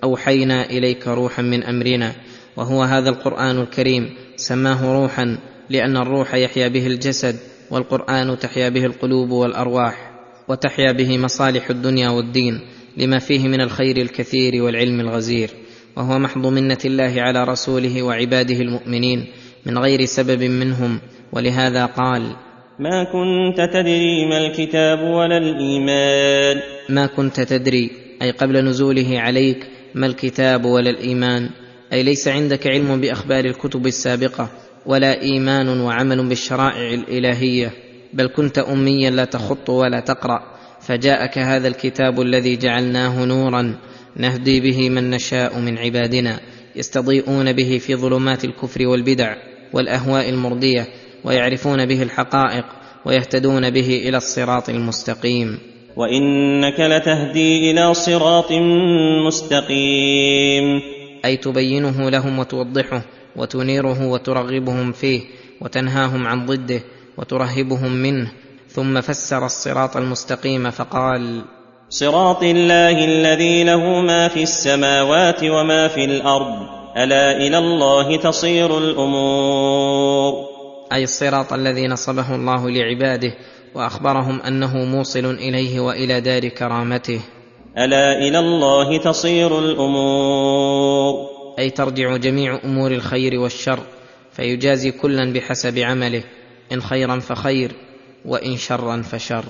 اوحينا اليك روحا من امرنا وهو هذا القران الكريم. سماه روحا لأن الروح يحيا به الجسد. والقرآن تحيا به القلوب والأرواح وتحيا به مصالح الدنيا والدين لما فيه من الخير الكثير والعلم الغزير. وهو محض منة الله على رسوله وعباده المؤمنين من غير سبب منهم. ولهذا قال ما كنت تدري ما الكتاب ولا الإيمان. ما كنت تدري أي قبل نزوله عليك ما الكتاب ولا الإيمان. أي ليس عندك علم بأخبار الكتب السابقة. ولا إيمان وعمل بالشرائع الإلهية بل كنت أميا لا تخط ولا تقرأ فجاءك هذا الكتاب الذي جعلناه نورا نهدي به من نشاء من عبادنا يستضيئون به في ظلمات الكفر والبدع والأهواء المرضية ويعرفون به الحقائق ويهتدون به إلى الصراط المستقيم. وإنك لتهدي إلى صراط مستقيم. أي تبينه لهم وتوضحه وتنيره وترغبهم فيه وتنهاهم عن ضده وترهبهم منه ثم فسر الصراط المستقيم فقال صراط الله الذي له ما في السماوات وما في الأرض ألا إلى الله تصير الأمور؟ أي الصراط الذي نصبه الله لعباده وأخبرهم أنه موصل إليه وإلى دار كرامته. ألا إلى الله تصير الأمور؟ أي ترجع جميع أمور الخير والشر فيجازي كلا بحسب عمله إن خيرا فخير وإن شرا فشر.